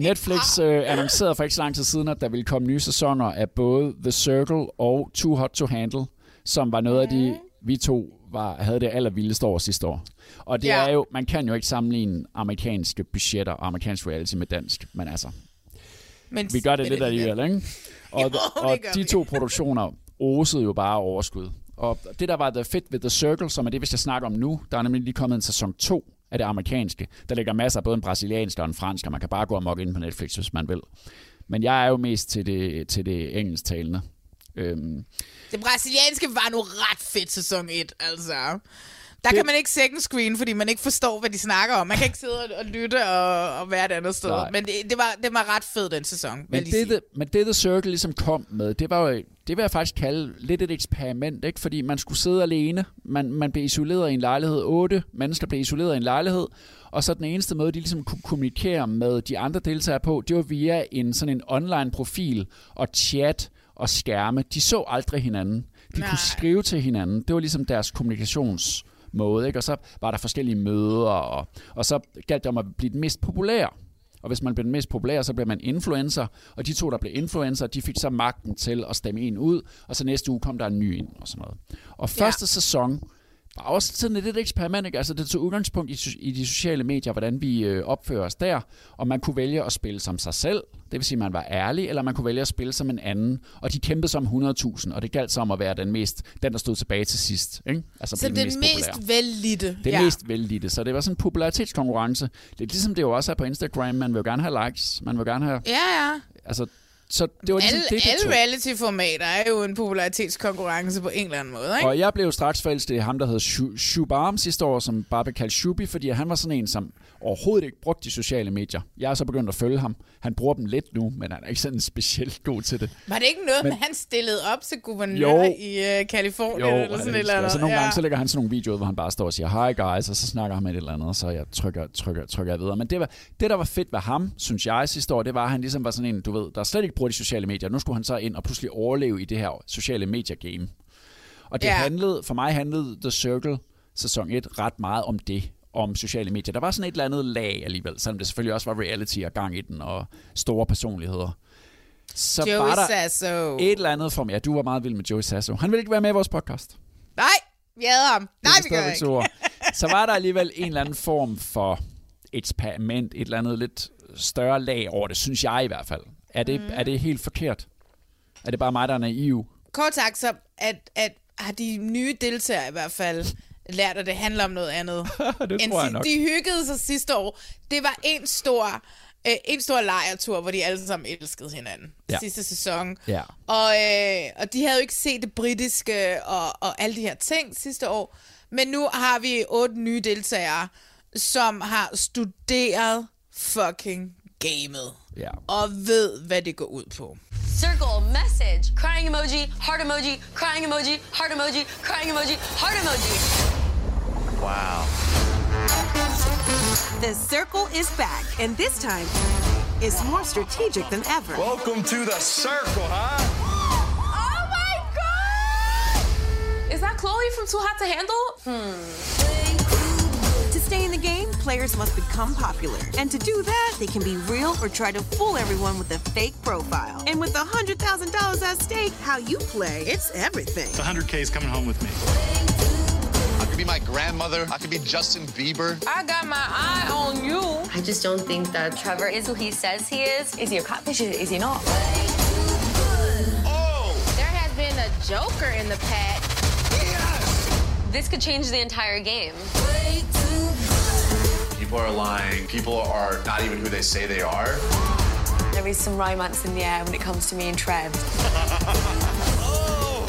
S1: Netflix øh, annoncerede for ikke så lang tid siden, at der ville komme nye sæsoner af både The Circle og Too Hot to Handle, som var noget af de, vi to var, havde det allervildeste år sidste år. Og det
S2: Ja.
S1: er jo, man kan jo ikke sammenligne amerikanske budgetter og amerikansk reality med dansk, men altså,
S2: Men,
S1: vi gør det lidt alligevel, ikke? Og,
S2: Jo, det
S1: og de
S2: vi.
S1: to produktioner osede jo bare overskud. Og det, der var the fedt ved The Circle, som er det, vi skal snakke om nu, der er nemlig lige kommet en sæson 2 af det amerikanske. Der ligger masser af både en brasiliansk og en fransk, og man kan bare gå og mokke ind på Netflix, hvis man vil. Men jeg er jo mest til det, til det engelsktalende. Øhm,
S2: Det brasilianske var nu ret fedt sæson 1, altså. Der kan man ikke second screen, fordi man ikke forstår, hvad de snakker om. Man kan ikke sidde og, og lytte og, og være et andet sted.
S1: Nej.
S2: Men det, det, var, det var ret fed, den sæson,
S1: Men det, the, men det, The Circle ligesom kom med, det var jo, det vil jeg faktisk kalde lidt et eksperiment, ikke? fordi man skulle sidde alene, man, man blev isoleret i en lejlighed, otte mennesker blev isoleret i en lejlighed, og så den eneste måde, de ligesom kunne kommunikere med de andre deltagere på, det var via en sådan en online profil og chat og skærme. De så aldrig hinanden. De Nej. kunne skrive til hinanden. Det var ligesom deres kommunikationsmåde, ikke? og så var der forskellige møder, og, og så galt det om at blive den mest populære. Og hvis man bliver den mest populære, så bliver man influencer. Og de to, der blev influencer, de fik så magten til at stemme en ud. Og så næste uge kom der en ny ind og sådan noget. Og første ja. sæson var også sådan lidt et eksperiment. Ikke? Altså det tog udgangspunkt i, i de sociale medier, hvordan vi øh, opfører os der. Og man kunne vælge at spille som sig selv. Det vil sige, at man var ærlig. Eller man kunne vælge at spille som en anden. Og de kæmpede som 100.000. Og det galt så om at være den mest, den der stod tilbage til sidst. Ikke? Altså
S2: Så den mest
S1: populære.
S2: vellidte.
S1: Det
S2: ja.
S1: mest vældige. Så det var sådan en popularitetskonkurrence. Lidt ligesom det jo også er på Instagram. Man vil jo gerne have likes. Man vil gerne have...
S2: Ja, ja.
S1: Altså, så det var ligesom
S2: Alle,
S1: det,
S2: alle reality-formater er jo en popularitetskonkurrence på en eller anden måde, ikke?
S1: Og jeg blev straks forelsket i ham, der hed Shu- Shubham sidste år, som bare blev kaldt Shubi, fordi han var sådan en, som overhovedet ikke brugte de sociale medier. Jeg er så begyndt at følge ham. Han bruger dem lidt nu, men han er ikke sådan specielt god til det.
S2: Var det ikke noget,
S1: Men-
S2: han stillede op til guvernør
S1: Jo.
S2: i uh, Kalifornien?
S1: Jo,
S2: eller sådan et eller
S1: det.
S2: andet?
S1: Så nogle
S2: ja.
S1: gange, så lægger han sådan nogle videoer hvor han bare står og siger, hi guys, og så snakker han med et eller andet, og så jeg trykker, trykker, trykker jeg videre. Men det, var, det, der var fedt ved ham, synes jeg sidste år, det var, at han ligesom var sådan en, du ved, der slet ikke bruger de sociale medier. Nu skulle han så ind og pludselig overleve i det her sociale medier-game. Og det
S2: Ja.
S1: handlede, for mig handlede The Circle sæson 1 ret meget om det, om sociale medier. Der var sådan et eller andet lag alligevel, selvom det selvfølgelig også var reality og gang i den, og store personligheder. Så
S2: Joey
S1: var der
S2: Sasso.
S1: et eller andet for mig. Ja, du var meget vild med Joey Sasso. Han ville ikke være med i vores podcast.
S2: Nej, vi havde ham. Nej,
S1: Det
S2: vi gør ikke.
S1: så ord. Så var der alligevel en eller anden form for eksperiment, et eller andet lidt større lag over det, synes jeg i hvert fald. Er det, mm. er det helt forkert? Er det bare mig, der er naiv?
S2: Kort sagt, så at, at har de nye deltagere i hvert fald lært, at det handler om noget andet.
S1: det
S2: end
S1: tror jeg nok.
S2: De hyggede sig sidste år. Det var en stor, øh, en stor lejretur, hvor de alle sammen elskede hinanden.
S1: Ja.
S2: Sidste sæson.
S1: Ja.
S2: Og, øh, og de havde jo ikke set det britiske og, og alle de her ting sidste år. Men nu har vi otte nye deltagere, som har studeret fucking gamet.
S1: Ja.
S2: Og ved, hvad det går ud på.
S9: Circle, message, crying emoji, heart emoji, crying emoji, heart emoji, crying emoji, heart emoji.
S10: Wow.
S11: The circle is back, and this time is more strategic than ever.
S10: Welcome to the circle, huh?
S9: Oh my god! Is that Chloe from Too Hot to Handle? Hmm.
S11: To stay in the game, players must become popular. And to do that, they can be real or try to fool everyone with a fake profile. And with $100,000 at stake, how you play, it's everything.
S12: The 100K is coming home with me.
S13: I could be my grandmother. I could be Justin Bieber.
S9: I got my eye on you.
S14: I just don't think that Trevor is who he says he is. Is he a catfish? Is he not? Oh!
S9: There has been a joker in the pack.
S14: This could change the entire game.
S13: People are lying. People are not even who they say they are.
S14: There is some romance in the air when it comes to me and Trev.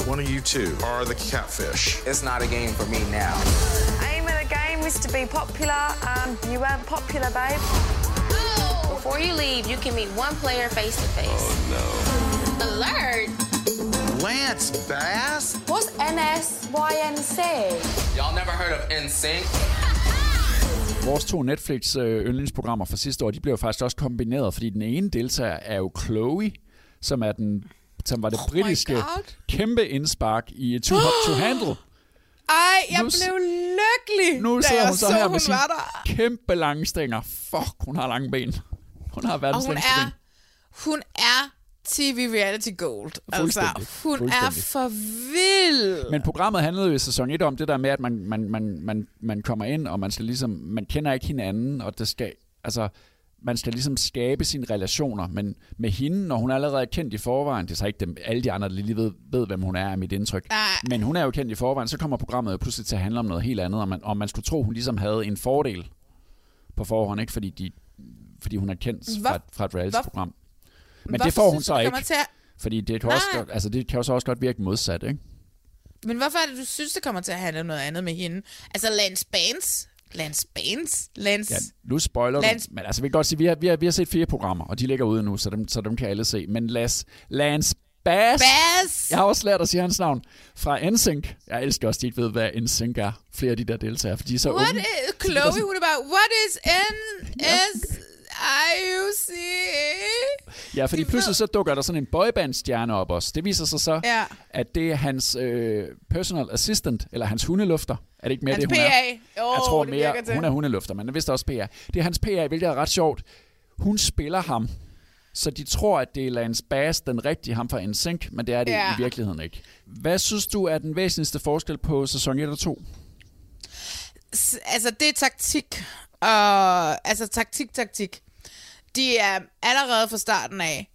S13: One of you two are the catfish.
S8: It's not a game for me now.
S15: Aim of the game is to be popular. Um, you weren't popular, babe.
S9: Before you leave, you can meet one player face to face.
S13: Oh no. Alert! Lance Bass?
S9: What's NSYNC?
S8: Y'all never heard of NSYNC?
S1: Vores to Netflix øh, yndlingsprogrammer fra sidste år, de blev jo faktisk også kombineret, fordi den ene deltager er jo Chloe, som er den som var det
S2: Oh
S1: britiske kæmpe indspark i Too Hot to Handle.
S2: Ej, jeg
S1: Nu
S2: blev lykkelig,
S1: Nu sidder hun så,
S2: så,
S1: her
S2: hun
S1: med sine kæmpe lange stænger. Fuck, hun har lange ben. Hun har verdens
S2: hun
S1: længste
S2: er,
S1: ben.
S2: hun er TV reality gold. Altså, hun er for vild.
S1: Men programmet handlede jo i sæson 1 om det der med, at man, man, man, man, man kommer ind, og man skal ligesom, man kender ikke hinanden, og det skal, altså, man skal ligesom skabe sine relationer, men med hende, når hun er allerede kendt i forvejen, det er så ikke dem, alle de andre, der lige ved, ved, hvem hun er, er mit indtryk,
S2: Nej.
S1: men hun er jo kendt i forvejen, så kommer programmet jo pludselig til at handle om noget helt andet, og man, og man skulle tro, hun ligesom havde en fordel på forhånd, ikke? Fordi, de, fordi hun er kendt
S2: Hvor-
S1: fra, et- fra et reality-program. Men
S2: Hvorfor
S1: det får hun så ikke,
S2: Til at...
S1: fordi det kan,
S2: Nej.
S1: også godt, altså det kan jo så også godt virke modsat, ikke?
S2: Men hvorfor er det, du synes, det kommer til at handle om noget andet med hende? Altså, Lance Baines? Lance Baines? Lance...
S1: Ja, nu spoiler
S2: Lance-
S1: du. Men altså, vi kan godt sige, vi har, vi, har, vi har set fire programmer, og de ligger ude nu, så dem, så dem kan alle se. Men Las, Lance Bass,
S2: Bass!
S1: jeg har også lært at sige hans navn, fra NSYNC. Jeg elsker også, at de ikke ved, hvad NSYNC er. Flere af de der deltagere, for de er så
S2: What
S1: unge.
S2: is... Chloe, hun er bare... What is N... S... I-U-C...
S1: Ja, fordi pludselig så dukker der sådan en boyband-stjerne op også. Det viser sig så,
S2: Ja.
S1: at det er hans øh, personal assistant, eller hans hundelufter. Er det ikke mere
S2: Hans
S1: det, hun er?
S2: PA. Jo,
S1: jeg tror mere,
S2: til.
S1: hun er hundelufter, men det er vist også PA. Det er hans PA, hvilket er ret sjovt. Hun spiller ham, så de tror, at det er Lance Bass, den rigtige ham fra NSYNC, men det er det
S2: Ja.
S1: i virkeligheden ikke. Hvad synes du er den væsentligste forskel på sæson 1 og 2?
S2: S- altså, det er taktik. Og, altså, taktik, taktik. De er allerede fra starten af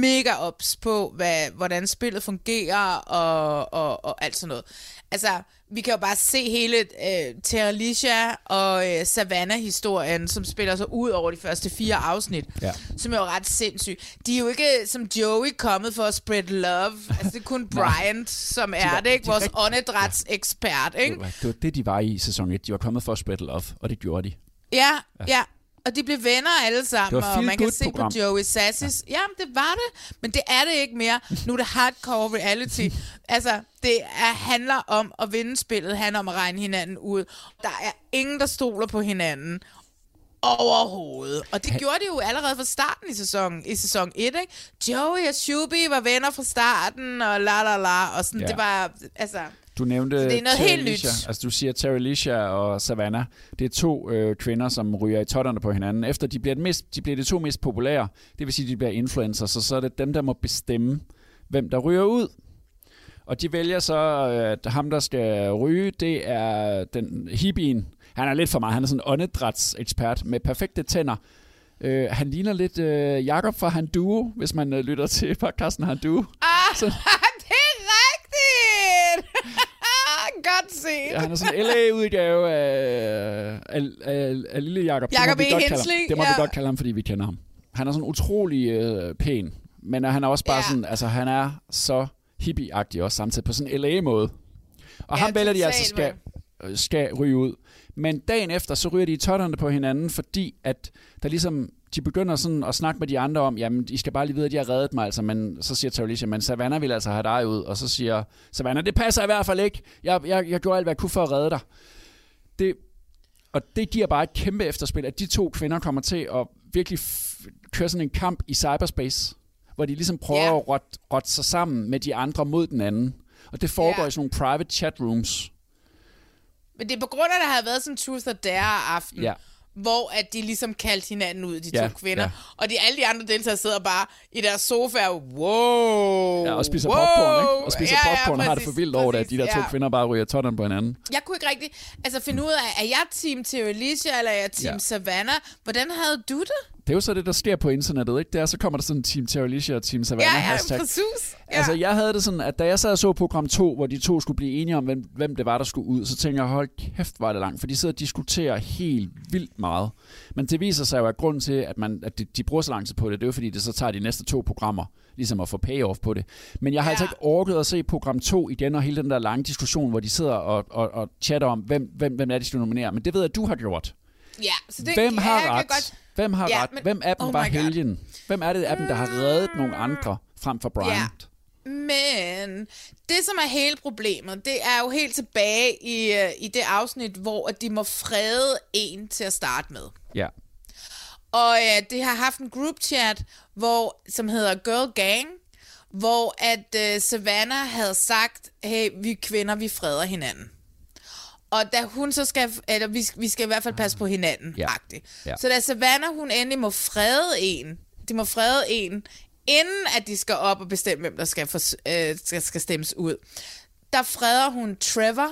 S2: mega ops på, hvad, hvordan spillet fungerer og, og, og alt sådan noget. Altså, vi kan jo bare se hele øh, Terralicia og øh, Savannah-historien, som spiller sig ud over de første fire afsnit,
S1: Ja.
S2: som er jo ret sindssygt. De er jo ikke som Joey kommet for at spread love. Altså, det er kun Bryant, som er
S1: var-
S2: det, ikke?
S1: de
S2: Vores åndedrætsekspert, ikke?
S1: Det var, det var det, de var i sæson 1. De var kommet for at spread love, og det gjorde de.
S2: Ja, ja. Og de blev venner alle sammen, og man kan se
S1: program.
S2: på Joey Sassis. Ja. Jamen, det var det, men det er det ikke mere. Nu er det hardcore reality. altså, det er, handler om at vinde spillet, handler om at regne hinanden ud. Der er ingen, der stoler på hinanden overhovedet. Og det gjorde de jo allerede fra starten i sæsonen, i sæson 1, ikke? Joey og Shuby var venner fra starten, og la la la, og sådan,
S1: ja.
S2: det var, altså...
S1: Du nævnte
S2: Så det er noget
S1: Terry
S2: helt
S1: Lisha.
S2: nyt.
S1: Altså du siger Terry Lisha og Savannah. Det er to øh, kvinder, som ryger i totterne på hinanden. Efter de bliver, det mest, de bliver de to mest populære, det vil sige, de bliver influencers, så så er det dem, der må bestemme, hvem der ryger ud. Og de vælger så, øh, at ham, der skal ryge, det er den hippien. Han er lidt for meget. Han er sådan en åndedrætsekspert med perfekte tænder. Øh, han ligner lidt øh, Jakob fra Han Duo, hvis man øh, lytter til podcasten Han Duo.
S2: Ah,
S1: Så-
S2: rigtigt! Godt set.
S1: Ja, han er sådan en LA-udgave af, af, af, af lille Jakob. Det må
S2: Jacob
S1: vi
S2: E.
S1: godt kalde Det må vi
S2: ja.
S1: godt kalde ham, fordi vi kender ham. Han er sådan utrolig øh, pæn, men han er også bare
S2: Ja.
S1: sådan, altså han er så hippie-agtig også samtidig på sådan en LA-måde. Og
S2: Ja,
S1: ham vælger de altså skal, skal ryge ud. Men dagen efter, så ryger de i totterne på hinanden, fordi at der ligesom, de begynder sådan at snakke med de andre om, jamen, I skal bare lige vide, at de har reddet mig, altså, men så siger Taulisha, men Savannah vil altså have dig ud, og så siger Savannah, det passer i hvert fald ikke, jeg, jeg, jeg gjorde alt, hvad jeg kunne for at redde dig. Det, og det giver bare et kæmpe efterspil, at de to kvinder kommer til at virkelig køre sådan en kamp i cyberspace, hvor de ligesom prøver
S2: Ja.
S1: at rotte, rotte sig sammen med de andre mod den anden. Og det foregår
S2: Ja.
S1: i sådan nogle private chat rooms.
S2: Men det er på grund af, at der havde været sådan en truth or dare aften,
S1: Ja.
S2: Hvor at de ligesom kaldte hinanden ud, de
S1: Ja,
S2: to kvinder.
S1: ja.
S2: Og de, alle de andre deltagere sidder bare i deres sofa wow.
S1: Ja, og spiser
S2: wow.
S1: popcorn, ikke? Og spiser
S2: Ja, ja,
S1: popcorn og har det for
S2: præcis,
S1: vildt over det, at de der
S2: præcis,
S1: to
S2: ja.
S1: kvinder bare ryger totterne på hinanden.
S2: Jeg kunne ikke rigtig altså, finde ud af, er jeg team Terralicia, eller er jeg team
S1: Ja.
S2: Savannah? Hvordan havde du det?
S1: Det er jo så det, der sker på internettet, ikke? Det er, så kommer der sådan Team Terralicia og Team Savannah
S2: Ja, ja,
S1: hashtag.
S2: præcis. Ja.
S1: Altså, jeg havde det sådan, at da jeg sad og så program 2, hvor de to skulle blive enige om, hvem, hvem det var, der skulle ud, så tænkte jeg, hold kæft, var det langt, for de sidder og diskuterer helt vildt meget. Men det viser sig jo, at grunden til, at, man, at de, de bruger så lang tid på det, det er jo fordi, det så tager de næste to programmer, ligesom at få payoff på det. Men jeg har ja. altså ikke orket at se program 2 igen, og hele den der lange diskussion, hvor de sidder og, og, og chatter om, hvem, hvem, hvem er det, de skal nominere. Men det ved jeg, at du har gjort.
S2: Ja, så det,
S1: Hvem
S2: ja,
S1: har
S2: kan
S1: ret?
S2: Godt...
S1: Hvem har
S2: Ja,
S1: ret?
S2: men-
S1: Hvem af dem
S2: oh
S1: var helgen? Hvem er det af dem, der har reddet nogle andre frem for Bryant?
S2: Men det, som er hele problemet, det er jo helt tilbage i, øh, i det afsnit, hvor at de må frede en til at starte med.
S1: Ja.
S2: Og øh, det har haft en group chat, hvor, som hedder Girl Gang, hvor at øh, Savannah havde sagt, hey, vi kvinder, vi freder hinanden. Og da hun så skal, eller vi, vi skal i hvert fald passe på hinanden,
S1: Ja.
S2: agtigt.
S1: Ja.
S2: Så da Savannah, hun endelig må frede en, de må frede en inden at de skal op og bestemme, hvem der skal, for, øh, skal, skal stemmes ud, der freder hun Trevor,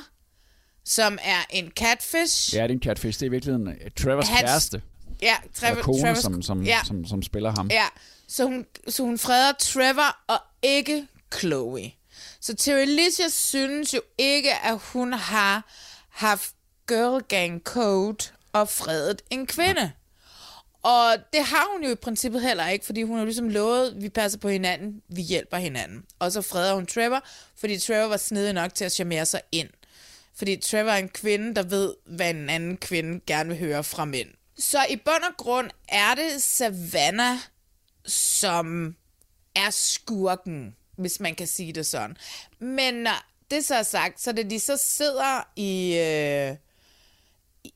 S2: som er en catfish.
S1: Ja, det er en catfish. Det er i virkeligheden øh, Trevors
S2: Hans-
S1: kæreste.
S2: Ja, Trevor,
S1: kone,
S2: Trevors,
S1: som, som,
S2: ja,
S1: som, som spiller ham.
S2: ja. Så, hun, så hun freder Trevor og ikke Chloe. Så Terry synes jo ikke, at hun har haft girl gang code og fredet en kvinde. Og det har hun jo i princippet heller ikke, fordi hun har ligesom lovet, vi passer på hinanden, vi hjælper hinanden. Og så freder hun Trevor, fordi Trevor var snedig nok til at charmere sig ind. Fordi Trevor er en kvinde, der ved, hvad en anden kvinde gerne vil høre fra mænd. Så i bund og grund er det Savannah, som er skurken, hvis man kan sige det sådan. Men når det så er sagt, så det de så sidder i... Øh,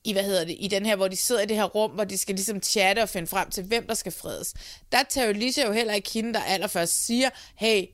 S2: i, hvad hedder det, i den her, hvor de sidder i det her rum, hvor de skal ligesom chatte og finde frem til, hvem der skal fredes. Der tager Alicia jo heller ikke hende, der allerførst siger, hey,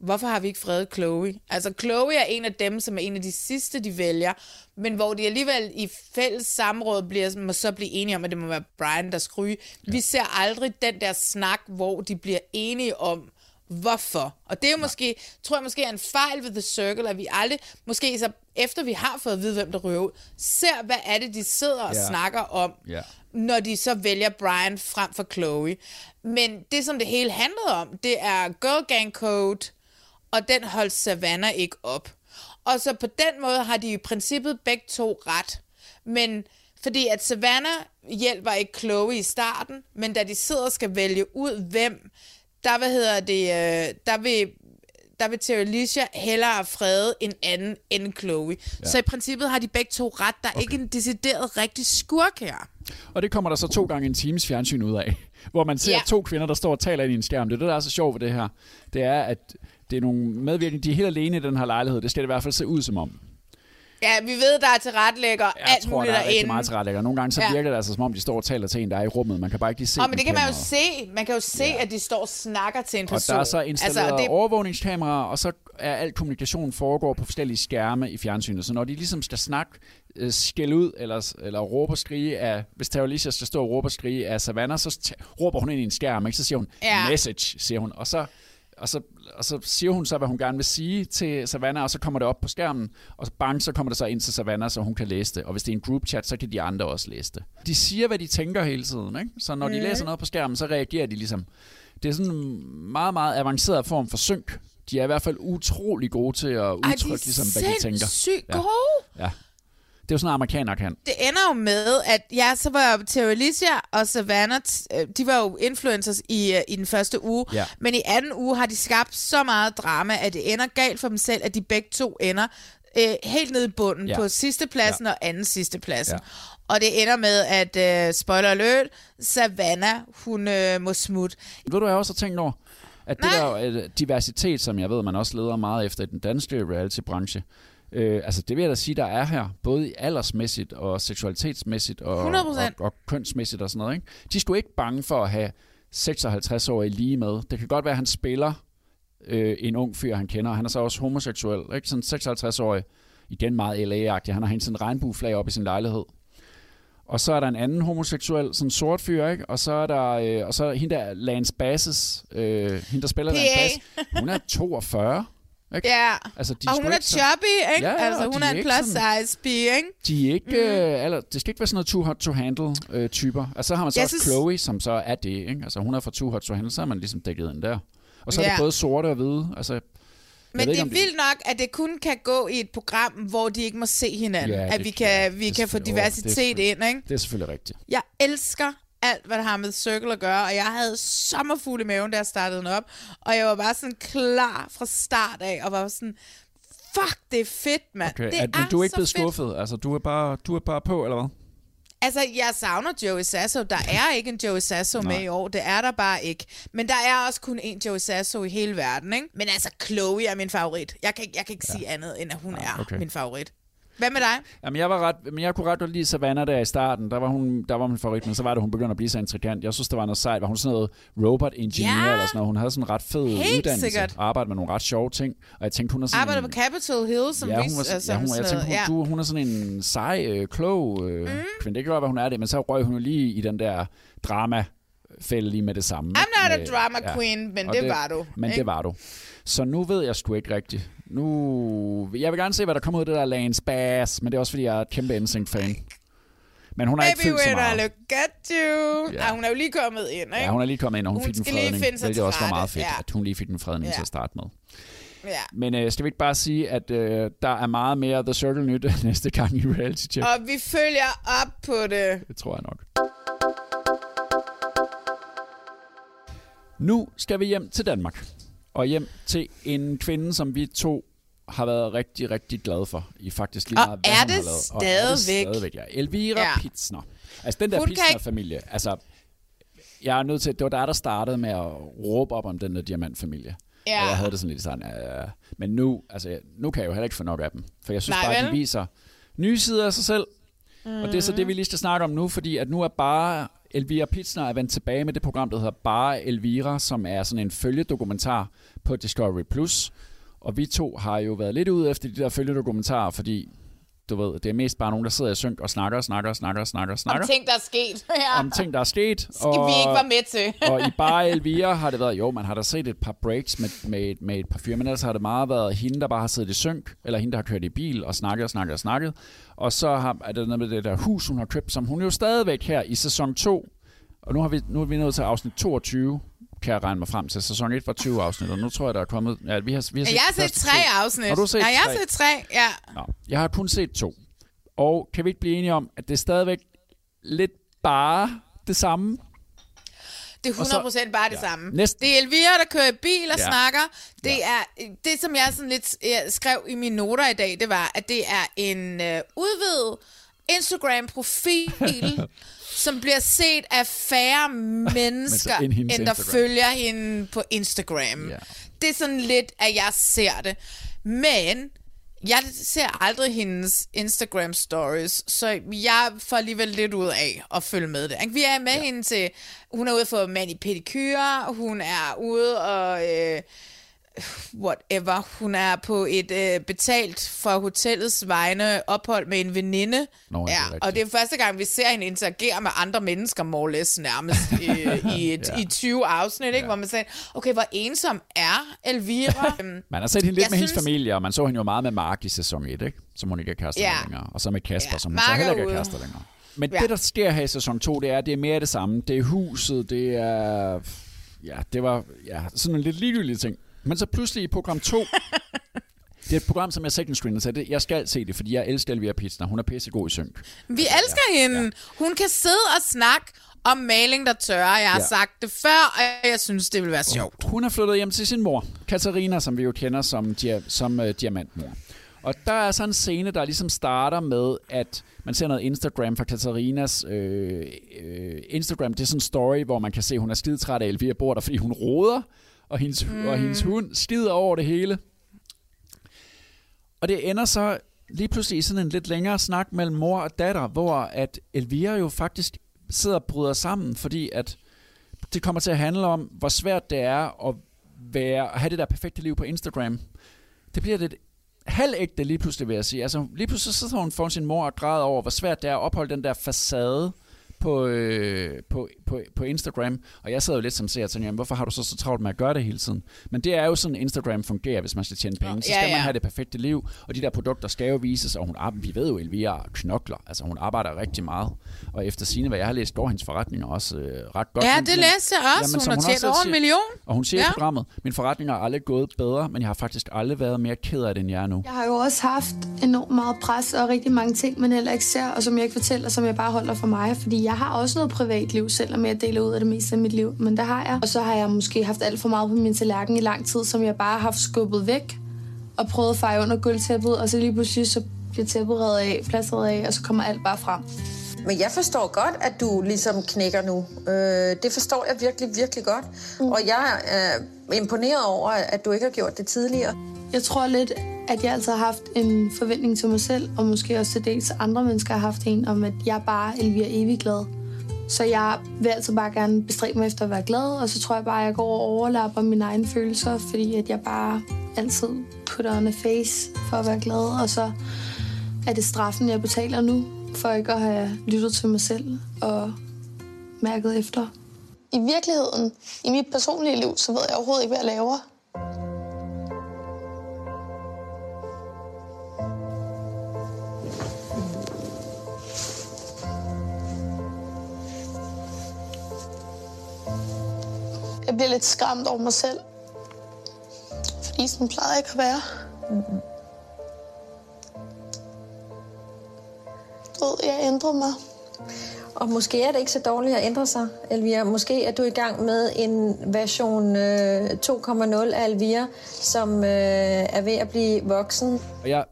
S2: hvorfor har vi ikke fredet Chloe? Altså, Chloe er en af dem, som er en af de sidste, de vælger, men hvor de alligevel i fælles samråd bliver, må så blive enige om, at det må være Brian, der skal ryge. Ja. Vi ser aldrig den der snak, hvor de bliver enige om, hvorfor. Og det er jo måske, tror jeg måske er en fejl ved The Circle, at vi aldrig, måske så efter vi har fået at vide, hvem der ryger ud, ser, hvad er det, de sidder og
S1: Ja.
S2: snakker om,
S1: Ja.
S2: når de så vælger Brian frem for Chloe. Men det, som det hele handlede om, det er Girl Gang Code, og den holdt Savannah ikke op. Og så på den måde har de i princippet begge to ret. Men fordi at Savannah hjælper ikke Chloe i starten, men da de sidder og skal vælge ud, hvem, der, hvad hedder det, øh, der vil der vil Terry Alicia hellere frede en anden end Chloe.
S1: Ja.
S2: Så i princippet har de begge to ret. Der er okay. ikke en decideret rigtig skurk her.
S1: Og det kommer der så to gange en times fjernsyn ud af, hvor man ser
S2: ja.
S1: to kvinder, der står og taler ind i en skærm. Det er det, der er så sjovt ved det her. Det er, at det er nogle medvirkende, de er helt alene i den her lejlighed. Det skal det i hvert fald se ud som om.
S2: Ja, vi ved, der er tilrettelægger
S1: Jeg
S2: alt
S1: tror,
S2: muligt
S1: der er rigtig
S2: derinde.
S1: meget tilrettelægger. Nogle gange så
S2: Ja.
S1: virker det altså, som om de står og taler til en, der er i rummet. Man kan bare ikke lige se
S2: Åh, men det kan man jo
S1: kameraet.
S2: se. Man kan jo se, ja. at de står og snakker til en
S1: Og
S2: person.
S1: der er så installeret altså,
S2: det,
S1: overvågningskameraer, og så er al kommunikation foregår på forskellige skærme i fjernsynet. Så når de ligesom skal snakke, øh, skælde ud, eller, eller råbe og skrige af, hvis Terralicia skal stå og råbe og skrige af Savannah, så råber hun ind i en skærm, ikke? så siger hun,
S2: Ja.
S1: message, siger hun, og så, og, så, og så siger hun så, hvad hun gerne vil sige til Savannah, og så kommer det op på skærmen, og så bang, så kommer det så ind til Savannah, så hun kan læse det. Og hvis det er en group chat, så kan de andre også læse det. De siger, hvad de tænker hele tiden, ikke? så når de
S2: Mhm.
S1: læser noget på skærmen, så reagerer de ligesom. Det er sådan en meget, meget avanceret form for synk. De er i hvert fald utrolig gode til at
S2: Ej,
S1: udtrykke,
S2: de er
S1: ligesom, hvad de tænker. Ja.
S2: gode.
S1: Ja. Det er jo sådan, amerikanere kan.
S2: Det ender jo med, at ja, så var Terry Alicia og Savannah, øh, de var jo influencers i, øh, i den første uge,
S1: Ja.
S2: men i anden uge har de skabt så meget drama, at det ender galt for dem selv, at de begge to ender øh, helt nede i bunden
S1: Ja.
S2: på sidste pladsen
S1: Ja.
S2: og anden sidste pladsen.
S1: Ja.
S2: Og det ender med, at, øh, spoiler alert, Savannah, hun øh, må smutte.
S1: Ved du, jeg også har tænkt over? At det der øh, diversitet, som jeg ved, man også leder meget efter i den danske reality-branche, øh, altså det vil jeg da sige, der er her, både i aldersmæssigt og seksualitetsmæssigt og, og,
S2: 100%.
S1: og kønsmæssigt og sådan noget. Ikke? De sgu ikke bange for at have 56-årige lige med. Det kan godt være, at han spiller øh, en ung fyr, han kender, han er så også homoseksuel. Ikke? Sådan 56-årig, igen meget LA-agtig. Han har hængt sådan en regnbueflag op i sin lejlighed. Og så er der en anden homoseksuel, sådan en sort fyr, ikke? Og så er der, øh, og så er der hende der, Lance Basses, øh, hende der spiller
S2: PA.
S1: Lance Bass, hun er 42, ikke?
S2: Ja,
S1: Altså, de
S2: og hun er
S1: ikke
S2: chubby, ikke?
S1: Ja, ja,
S2: altså,
S1: og
S2: hun er
S1: er
S2: en
S1: ikke
S2: plus
S1: sådan-
S2: size pige, ikke?
S1: De er ikke, mm. øh, eller, det skal ikke være sådan noget too hot to handle øh, typer. Altså, så har man så
S2: Jeg
S1: også
S2: synes-
S1: Chloe, som så er det, ikke? Altså, hun er fra too hot to handle, så er man ligesom dækket ind der. Og så er
S2: Ja.
S1: det både sorte og hvide. Altså, jeg
S2: Men det
S1: ikke,
S2: er
S1: om
S2: vildt nok, at det kun kan gå i et program, hvor de ikke må se hinanden.
S1: Ja,
S2: at vi kan, vi
S1: det er
S2: kan få
S1: det er
S2: diversitet
S1: selvfølgelig-
S2: ind, ikke?
S1: Det er selvfølgelig rigtigt.
S2: Jeg elsker alt, hvad der har med Circle at gøre, og jeg havde sommerfugl i maven, da jeg startede den op, og jeg var bare sådan klar fra start af, og var sådan, fuck, det er fedt, mand.
S1: Okay.
S2: Det
S1: er, men du er ikke blevet
S2: fedt.
S1: skuffet? Altså, du er, bare, du er bare på, eller hvad?
S2: Altså, jeg savner Joey Sasso. Der er ikke en Joey Sasso med i år. Det er der bare ikke. Men der er også kun én Joey Sasso i hele verden, ikke? Men altså, Chloe er min favorit. Jeg kan, jeg kan ikke ja. sige andet, end at hun er
S1: okay.
S2: min favorit. Hvad med dig?
S1: Jamen, jeg, var ret, men jeg kunne ret godt lide Savannah der i starten. Der var, hun, der var min favorit, men så var det, hun begyndte at blive så intrigant. Jeg synes, det var noget sejt. Var hun sådan noget robot engineer
S2: Ja.
S1: eller sådan noget? Hun havde sådan en ret fed
S2: Helt
S1: uddannelse.
S2: sikkert.
S1: Arbejdede med nogle ret sjove ting. Og jeg tænkte, hun er sådan
S2: Arbejder
S1: en,
S2: på Capitol Hill, som
S1: ja, hun var,
S2: altså,
S1: ja, hun, jeg tænkte, hun,
S2: noget.
S1: du, hun er sådan en sej, øh, klog øh, mm. kvinde. Det kan godt være, hun er det, men så røg hun jo lige i den der drama fælde lige med det samme.
S2: I'm not
S1: med,
S2: a drama queen, men
S1: og
S2: det var du,
S1: Men
S2: ikke?
S1: det var du. Så nu ved jeg sgu ikke rigtigt. Nu, jeg vil gerne se, hvad der kommer ud af det der Lance Bass, men det er også, fordi jeg er et kæmpe NSYNC-fan. Men hun har ikke
S2: Baby,
S1: fyldt så
S2: when I
S1: meget.
S2: look at you.
S1: Ja.
S2: Ah, hun er jo lige kommet ind, ikke?
S1: Ja, hun er lige kommet ind, og hun,
S2: Hun
S1: fik en
S2: skal lige
S1: fredning,
S2: sig
S1: hvilket
S2: til
S1: også var meget fedt,
S2: ja.
S1: at hun lige fik en fredning
S2: Ja.
S1: til at starte med.
S2: Ja.
S1: Men øh, skal vi ikke bare sige, at øh, der er meget mere The Circle nyt næste gang i Reality Check?
S2: Og vi følger op på det.
S1: Det tror jeg nok. Nu skal vi hjem til Danmark. Og hjem til en kvinde, som vi to har været rigtig, rigtig glade for. I faktisk lige
S2: Og
S1: meget, hvad
S2: er det
S1: har lavet. Og er det
S2: stadigvæk?
S1: ja. Elvira
S2: Ja.
S1: Pitsner. Altså den der
S2: ikke-
S1: Pitsner-familie. Altså, jeg er nødt til, det var der, der startede med at råbe op om den der diamantfamilie.
S2: Ja.
S1: Og jeg havde det sådan lidt sådan, ja, ja. men nu, altså, nu kan jeg jo heller ikke få nok af dem. For jeg synes
S2: Nej,
S1: bare,
S2: vel?
S1: de viser nye sider af sig selv. Mm. Og det er så det, vi lige skal snakke om nu, fordi at nu er bare Elvira Pitsner er vendt tilbage med det program, der hedder Bare Elvira, som er sådan en følgedokumentar på Discovery+. Plus. Og vi to har jo været lidt ude efter de der følgedokumentarer, fordi du ved, det er mest bare nogen, der sidder i synk og snakker og snakker og snakker og snakker og snakker
S2: Om ting, der er sket. ja.
S1: om ting, der er sket.
S2: Skal vi ikke være med til.
S1: og i bare Elvira har det været, jo, man har da set et par breaks med, med, med et par fyre, men ellers har det meget været hende, der bare har siddet i synk, eller hende, der har kørt i bil og snakket og snakket og snakket. Og så har, er det noget med det der hus, hun har købt, som hun jo stadigvæk her i sæson 2. Og nu, har vi, nu er vi nået til afsnit 22, kan jeg regne mig frem til. Sæson 1 var 20 afsnit, og nu tror jeg, der er kommet... Ja, vi har, vi har
S2: Jeg har set tre
S1: to.
S2: afsnit.
S1: Har du set
S2: ja, jeg har
S1: tre?
S2: set tre, ja.
S1: Nå, jeg har kun set to. Og kan vi ikke blive enige om, at det er stadigvæk lidt bare det samme?
S2: Det er
S1: Og så-
S2: 100% bare det
S1: ja,
S2: samme.
S1: næsten.
S2: Det er Elvira, der kører i bil og
S1: Ja.
S2: snakker. Det er det, som jeg sådan lidt jeg skrev i mine noter i dag, det var, at det er en øh, udvidet Instagram-profil, som bliver set af færre mennesker,
S1: end
S2: end der
S1: Instagram.
S2: følger hende på Instagram.
S1: Ja.
S2: Det er sådan lidt, at jeg ser det. Men jeg ser aldrig hendes Instagram stories, så jeg får alligevel lidt ud af at følge med det. Vi er med ja. hende til, hun er ude for mani pedicure, hun er ude og øh, whatever, hun er på et øh, betalt for hotellets vegne ophold med en veninde.
S1: Nå, ja, det
S2: ja, og det er første gang, vi ser hende interagere med andre mennesker, more or less nærmest, i, i, et,
S1: Ja.
S2: i 20 afsnit, ikke? hvor man siger, okay, hvor ensom er Elvira? Øhm,
S1: Man har set hende lidt
S2: Jeg
S1: med hendes
S2: synes-
S1: familie, og man så hende jo meget med Mark i sæson 1, ikke? som hun ikke er kærester
S2: Ja.
S1: med længere. Og så med Kasper,
S2: Ja,
S1: som hun
S2: Mark
S1: så
S2: er
S1: heller ikke er kærester længere. Men
S2: Ja.
S1: det, der sker her i sæson 2, det er, det er mere af det samme. Det er huset, det er... Ja, det var ja, sådan en lidt ligegyldige ting. Men så pludselig i program 2... det er et program, som jeg second screen, så det, jeg skal se det, fordi jeg elsker Elvira Pitsner. Hun er pissegod i synk.
S2: Vi elsker hende. Hun kan sidde og snakke om maling, der tørrer. Jeg har
S1: Ja.
S2: sagt det før, og jeg synes, det vil være sjovt.
S1: Hun er flyttet hjem til sin mor, Katarina, som vi jo kender som, dia- som uh, diamantmor. Og der er så en scene, der ligesom starter med, at man ser noget Instagram fra Katarinas øh, øh, Instagram. Det er sådan en story, hvor man kan se, at hun er skidetræt af Elvira bor der, fordi hun roder, og hendes, mm. og hendes hund skider over det hele. Og det ender så lige pludselig i sådan en lidt længere snak mellem mor og datter, hvor at Elvira jo faktisk sidder og bryder sammen, fordi at det kommer til at handle om, hvor svært det er at, være, at have det der perfekte liv på Instagram. Det bliver lidt halvægte lige pludselig, vil jeg sige. Altså, lige pludselig så sidder hun foran sin mor og græder over, hvor svært det er at opholde den der facade på, øh, på, på, på Instagram. Og jeg sidder jo lidt som ser og tænker, jamen, hvorfor har du så så travlt med at gøre det hele tiden? Men det er jo sådan, Instagram fungerer, hvis man skal tjene penge. Så
S2: Ja,
S1: skal man
S2: ja.
S1: have det perfekte liv, og de der produkter skal jo vises, og hun, vi ved jo, Elvira knokler. Altså, hun arbejder rigtig meget. Og efter sine, hvad jeg har læst, går hendes forretninger også øh, ret godt.
S2: Ja, det
S1: men-
S2: læste jeg også.
S1: Jamen,
S2: Hun
S1: som
S2: har tjent over en million.
S1: Og hun siger ja.
S2: Ja.
S1: i programmet, min forretning har aldrig gået bedre, men jeg har faktisk aldrig været mere ked af det, end jeg er nu.
S5: Jeg har jo også haft enormt meget pres og rigtig mange ting, man heller ikke ser, og som jeg ikke fortæller, som jeg bare holder for mig. Fordi jeg har også noget privatliv, selvom jeg deler ud af det meste af mit liv. Men der har jeg. Og så har jeg måske haft alt for meget på min tallerken i lang tid, som jeg bare har haft skubbet væk og prøvet at feje under gulvtæppet, og så lige pludselig så bliver tæppet reddet af, plasteret af, og så kommer alt bare frem.
S12: Men jeg forstår godt, at du ligesom knækker nu. Øh, det forstår jeg virkelig, virkelig godt. Mm. Og jeg er imponeret over, at du ikke har gjort det tidligere.
S5: Jeg tror lidt, at jeg altid har haft en forventning til mig selv, og måske også til dels andre mennesker har haft en, om at jeg bare er Elvira evig glad. Så jeg vil altid bare gerne bestræbe mig efter at være glad, og så tror jeg bare, at jeg går og overlapper mine egne følelser, fordi at jeg bare altid putter on a face for at være glad, og så er det straffen, jeg betaler nu, for ikke at have lyttet til mig selv og mærket efter. i virkeligheden, i mit personlige liv, så ved jeg overhovedet ikke, hvad jeg laver. Bliver lidt skræmt over mig selv. Fordi sådan plejede jeg ikke at være. Mm-hmm. Du ved, jeg ændrede mig.
S12: Og måske er det ikke så dårligt at ændre sig, Elvira. Måske er du i gang med en version øh, 2.0 af Elvira, som øh, er ved at blive voksen.
S1: Og jeg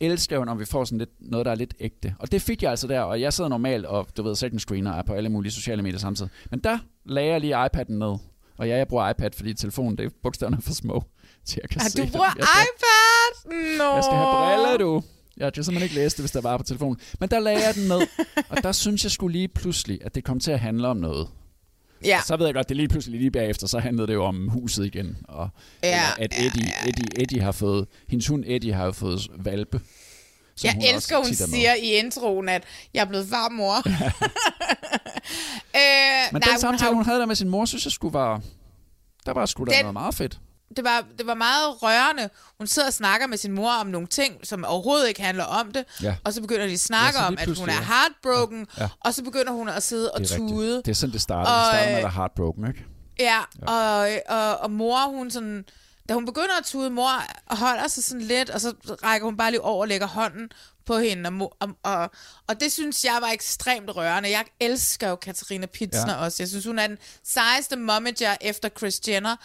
S1: elsker jo, når vi får sådan lidt, noget, der er lidt ægte. Og det fik jeg altså der, og jeg sidder normalt og, du ved, second screener er på alle mulige sociale medier samtidig. Men der lagde jeg lige iPad'en ned. Og ja, jeg bruger iPad, fordi telefonen, det er bogstaverne for små til jeg kan
S2: Ah,
S1: se
S2: du bruger.
S1: Jeg skal-
S2: iPad? Nå.
S1: Jeg skal have briller, du. Jeg kan simpelthen ikke læse det, hvis der var på telefonen. Men der lagde jeg den ned, og der synes jeg skulle lige pludselig, at det kom til at handle om noget.
S2: Ja.
S1: Og så ved jeg godt, det lige pludselig lige bagefter, så handlede det jo om huset igen. Og,
S2: Ja,
S1: eller at Eddie, Eddie, Eddie har fået, hendes hund Eddie har jo fået valpe. Som
S2: Jeg
S1: hun
S2: elsker, hun
S1: er
S2: siger i introen, at jeg er blevet farmor. øh,
S1: Men
S2: nej,
S1: den samtale,
S2: har-
S1: hun havde der med sin mor, synes jeg skulle var... Der var sgu da
S2: Den-
S1: noget meget fedt.
S2: det var, det var meget rørende. Hun sidder og snakker med sin mor om nogle ting, som overhovedet ikke handler om det.
S1: Ja.
S2: Og så begynder de at
S1: Ja,
S2: snakke
S1: lige
S2: om, at hun er
S1: ja.
S2: heartbroken.
S1: Ja.
S2: Og så begynder hun at sidde og
S1: Det
S2: tude.
S1: rigtigt. Det er sådan, det startede.
S2: Og,
S1: det startede med,
S2: øh,
S1: at der er heartbroken, ikke?
S2: Ja, og, og, og mor, hun sådan... Da hun begynder at tude, mor holder sig sådan lidt, og så rækker hun bare lige over og lægger hånden på hende. Og, mor, og, og, og det synes jeg var ekstremt rørende. Jeg elsker jo Katarina Pitsner
S1: Ja.
S2: også. Jeg synes, hun er den sejeste momager efter Kris Jenner.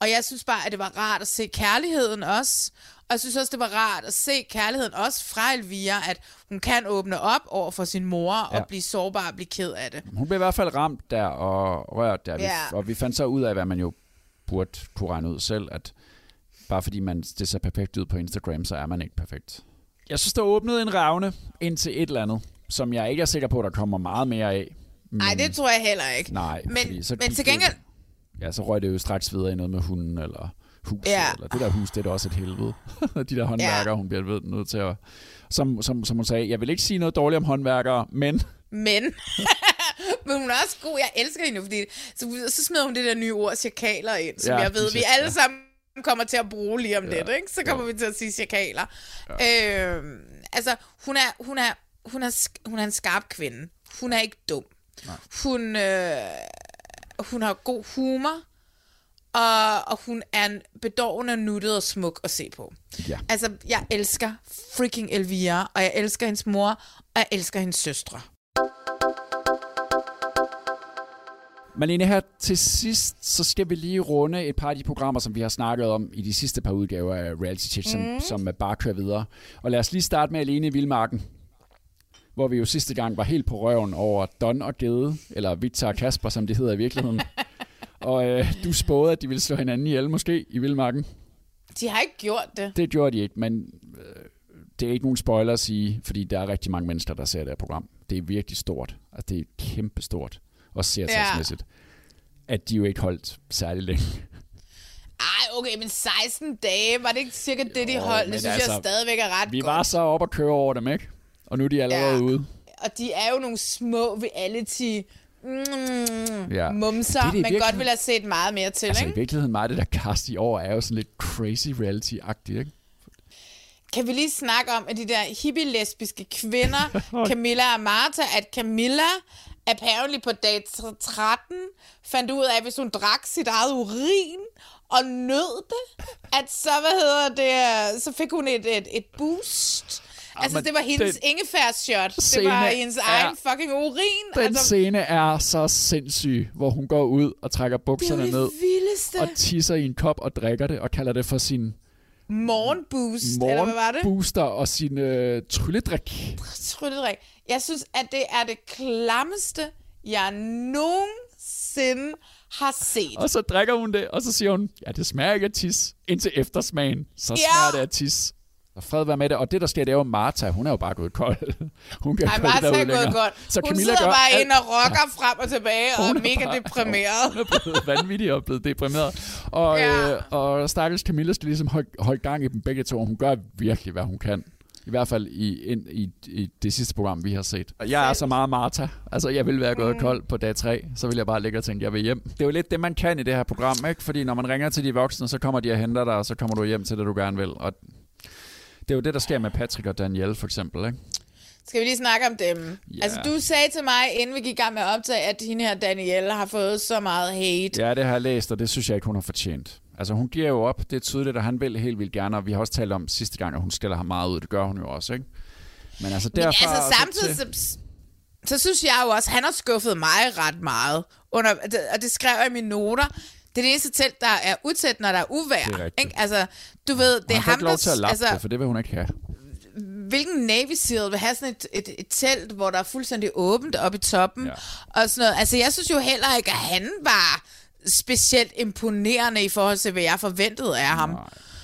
S2: Og jeg synes bare, at det var rart at se kærligheden også. Og jeg synes også, det var rart at se kærligheden også fra Elvira, at hun kan åbne op over for sin mor ja. Og blive sårbar og blive ked af det.
S1: Hun blev i hvert fald ramt der og rørt der. Vi,
S2: Ja.
S1: Og vi fandt så ud af, hvad man jo burde kunne regne ud selv, at bare fordi man, det ser perfekt ud på Instagram, så er man ikke perfekt. Jeg synes, der åbnede en ravne ind til et eller andet, som jeg ikke er sikker på, der kommer meget mere af.
S2: Nej, det tror jeg heller ikke.
S1: Nej,
S2: Men,
S1: så
S2: men til
S1: det-
S2: gengæld,
S1: Ja, så røg det jo straks videre i noget med hunden, eller huset,
S2: Ja.
S1: eller det der hus, det er da også et helvede. De der håndværkere, hun bliver ved- nødt til at... Som, som, som hun sagde, jeg vil ikke sige noget dårligt om håndværkere, men
S2: Men, men hun er også god. Jeg elsker hende, fordi så, så smider hun det der nye ord, chakaler ind, som
S1: Ja,
S2: ja, jeg ved, vi alle
S1: ja.
S2: sammen kommer til at bruge lige om
S1: Ja,
S2: lidt, ikke? Så kommer vi til at sige chakaler. Ja. Øh, altså, hun er, hun, er, hun, er, hun er en skarp kvinde. Hun er ikke dum.
S1: Nej.
S2: Hun, øh, hun har god humor, og, og hun er en bedårende, nuttet og smuk at se på.
S1: Ja.
S2: Altså, jeg elsker freaking Elvira, og jeg elsker hendes mor, og jeg elsker hendes søstre.
S1: Malene, her til sidst, så skal vi lige runde et par af de programmer, som vi har snakket om i de sidste par udgaver af Reality Check, som,
S2: Mhm.
S1: som bare kører videre. Og lad os lige starte med Alene i Vildmarken, hvor vi jo sidste gang var helt på røven over Don og Gede, eller Victor og Kasper, som det hedder i virkeligheden. og øh, du spåede, at de ville slå hinanden ihjel måske i Vildmarken.
S2: De har ikke gjort det.
S1: Det gjorde de ikke, men øh, det er ikke nogen spoiler at sige, fordi der er rigtig mange mennesker, der ser det her program. Det er virkelig stort. Altså, det er kæmpe stort, også seertalsmæssigt. At de jo ikke holdt særlig længe.
S2: Ej, okay, men 16 dage, var det ikke cirka det, de holdt? Det synes
S1: altså,
S2: jeg stadigvæk er ret
S1: Vi
S2: godt.
S1: var så op og køre over dem, ikke? Og nu er de allerede
S2: Ja.
S1: ude.
S2: Og de er jo nogle små reality mm,
S1: Ja.
S2: ja. mumser,
S1: Det det i
S2: man
S1: virkeligheden-
S2: godt vil have set meget mere til,
S1: Altså i
S2: ikke?
S1: virkeligheden meget det der cast i år er jo sådan lidt crazy reality-agtigt, ikke?
S2: Kan vi lige snakke om, at de der hippie-lesbiske kvinder, Camilla og Martha, at Camilla apparently på dag 13 fandt ud af, at hvis hun drak sit eget urin og nød det, at så, hvad hedder det, så fik hun et, et, et boost. Altså,
S1: men
S2: det var hendes
S1: den
S2: ingefær-shot. Det var hendes
S1: er-
S2: egen fucking urin.
S1: Den
S2: altså,
S1: scene er så sindssyg, hvor hun går ud og trækker bukserne
S2: Det jo
S1: ned
S2: det vildeste.
S1: og tisser i en kop og drikker det og kalder det for sin
S2: morgenboost, eller hvad var det?
S1: morgenbooster og sin øh, trylledrik.
S2: Trylledrik. Jeg synes, at det er det klammeste, jeg nogensinde har set.
S1: Og så drikker hun det, og så siger hun, ja, det smager ikke af tis. Indtil eftersmagen, så
S2: Ja.
S1: smager det af tis. Og fred være med det. Og det, der sker, det er jo Martha. Hun er jo bare gået kold. Hun kan
S2: Ej, Martha er gået
S1: længere.
S2: godt.
S1: Så
S2: Hun
S1: Camilla
S2: sidder
S1: gør
S2: bare ind og rocker frem og tilbage, og
S1: Hun
S2: er mega
S1: bare-
S2: deprimeret.
S1: Hun er blevet vanvittig og blevet deprimeret. Og,
S2: Ja.
S1: øh, og stakkels Camilla skal ligesom holde, holde gang i dem begge to, og hun gør virkelig, hvad hun kan. I hvert fald i, ind, i, i det sidste program, vi har set. Og Jeg er så meget Martha. Altså, jeg vil være gået kold på dag 3, så vil jeg bare ligge og tænke, jeg vil hjem. Det er jo lidt det, man kan i det her program, ikke? Fordi når man ringer til de voksne, så kommer de og henter dig, og så kommer du hjem til det, du gerne vil. Og det er jo det, der sker med Patrick og Danielle, for eksempel, ikke?
S2: Skal vi lige snakke om dem?
S1: Ja.
S2: Altså, du sagde til mig, inden vi gik i gang med at optage, at hende her Danielle har fået så meget hate.
S1: Ja, det har jeg læst, og det synes jeg ikke, hun har fortjent. Altså, hun giver jo op. Det er tydeligt, at han vil helt vildt gerne, og vi har også talt om sidste gang, at hun stiller ham meget ud. Det gør hun jo også, ikke? Men altså,
S2: Men
S1: derfra...
S2: altså samtidig,
S1: til-
S2: så, så synes jeg jo også, han har skuffet mig ret meget. Under, og det skrev jeg i mine noter. Det er det eneste telt, der er utæt, når der er uvejr.
S1: Det er rigtigt.
S2: ikke? Altså, du ved, det er ham,
S1: ikke lov til at lappe
S2: Altså,
S1: det, for det vil hun ikke have.
S2: hvilken Navy SEAL vil have sådan et, et, et telt, hvor der er fuldstændig åbent oppe i toppen, ja. og sådan noget. Altså, jeg synes jo heller ikke, at han var specielt imponerende i forhold til, hvad jeg forventede af ham.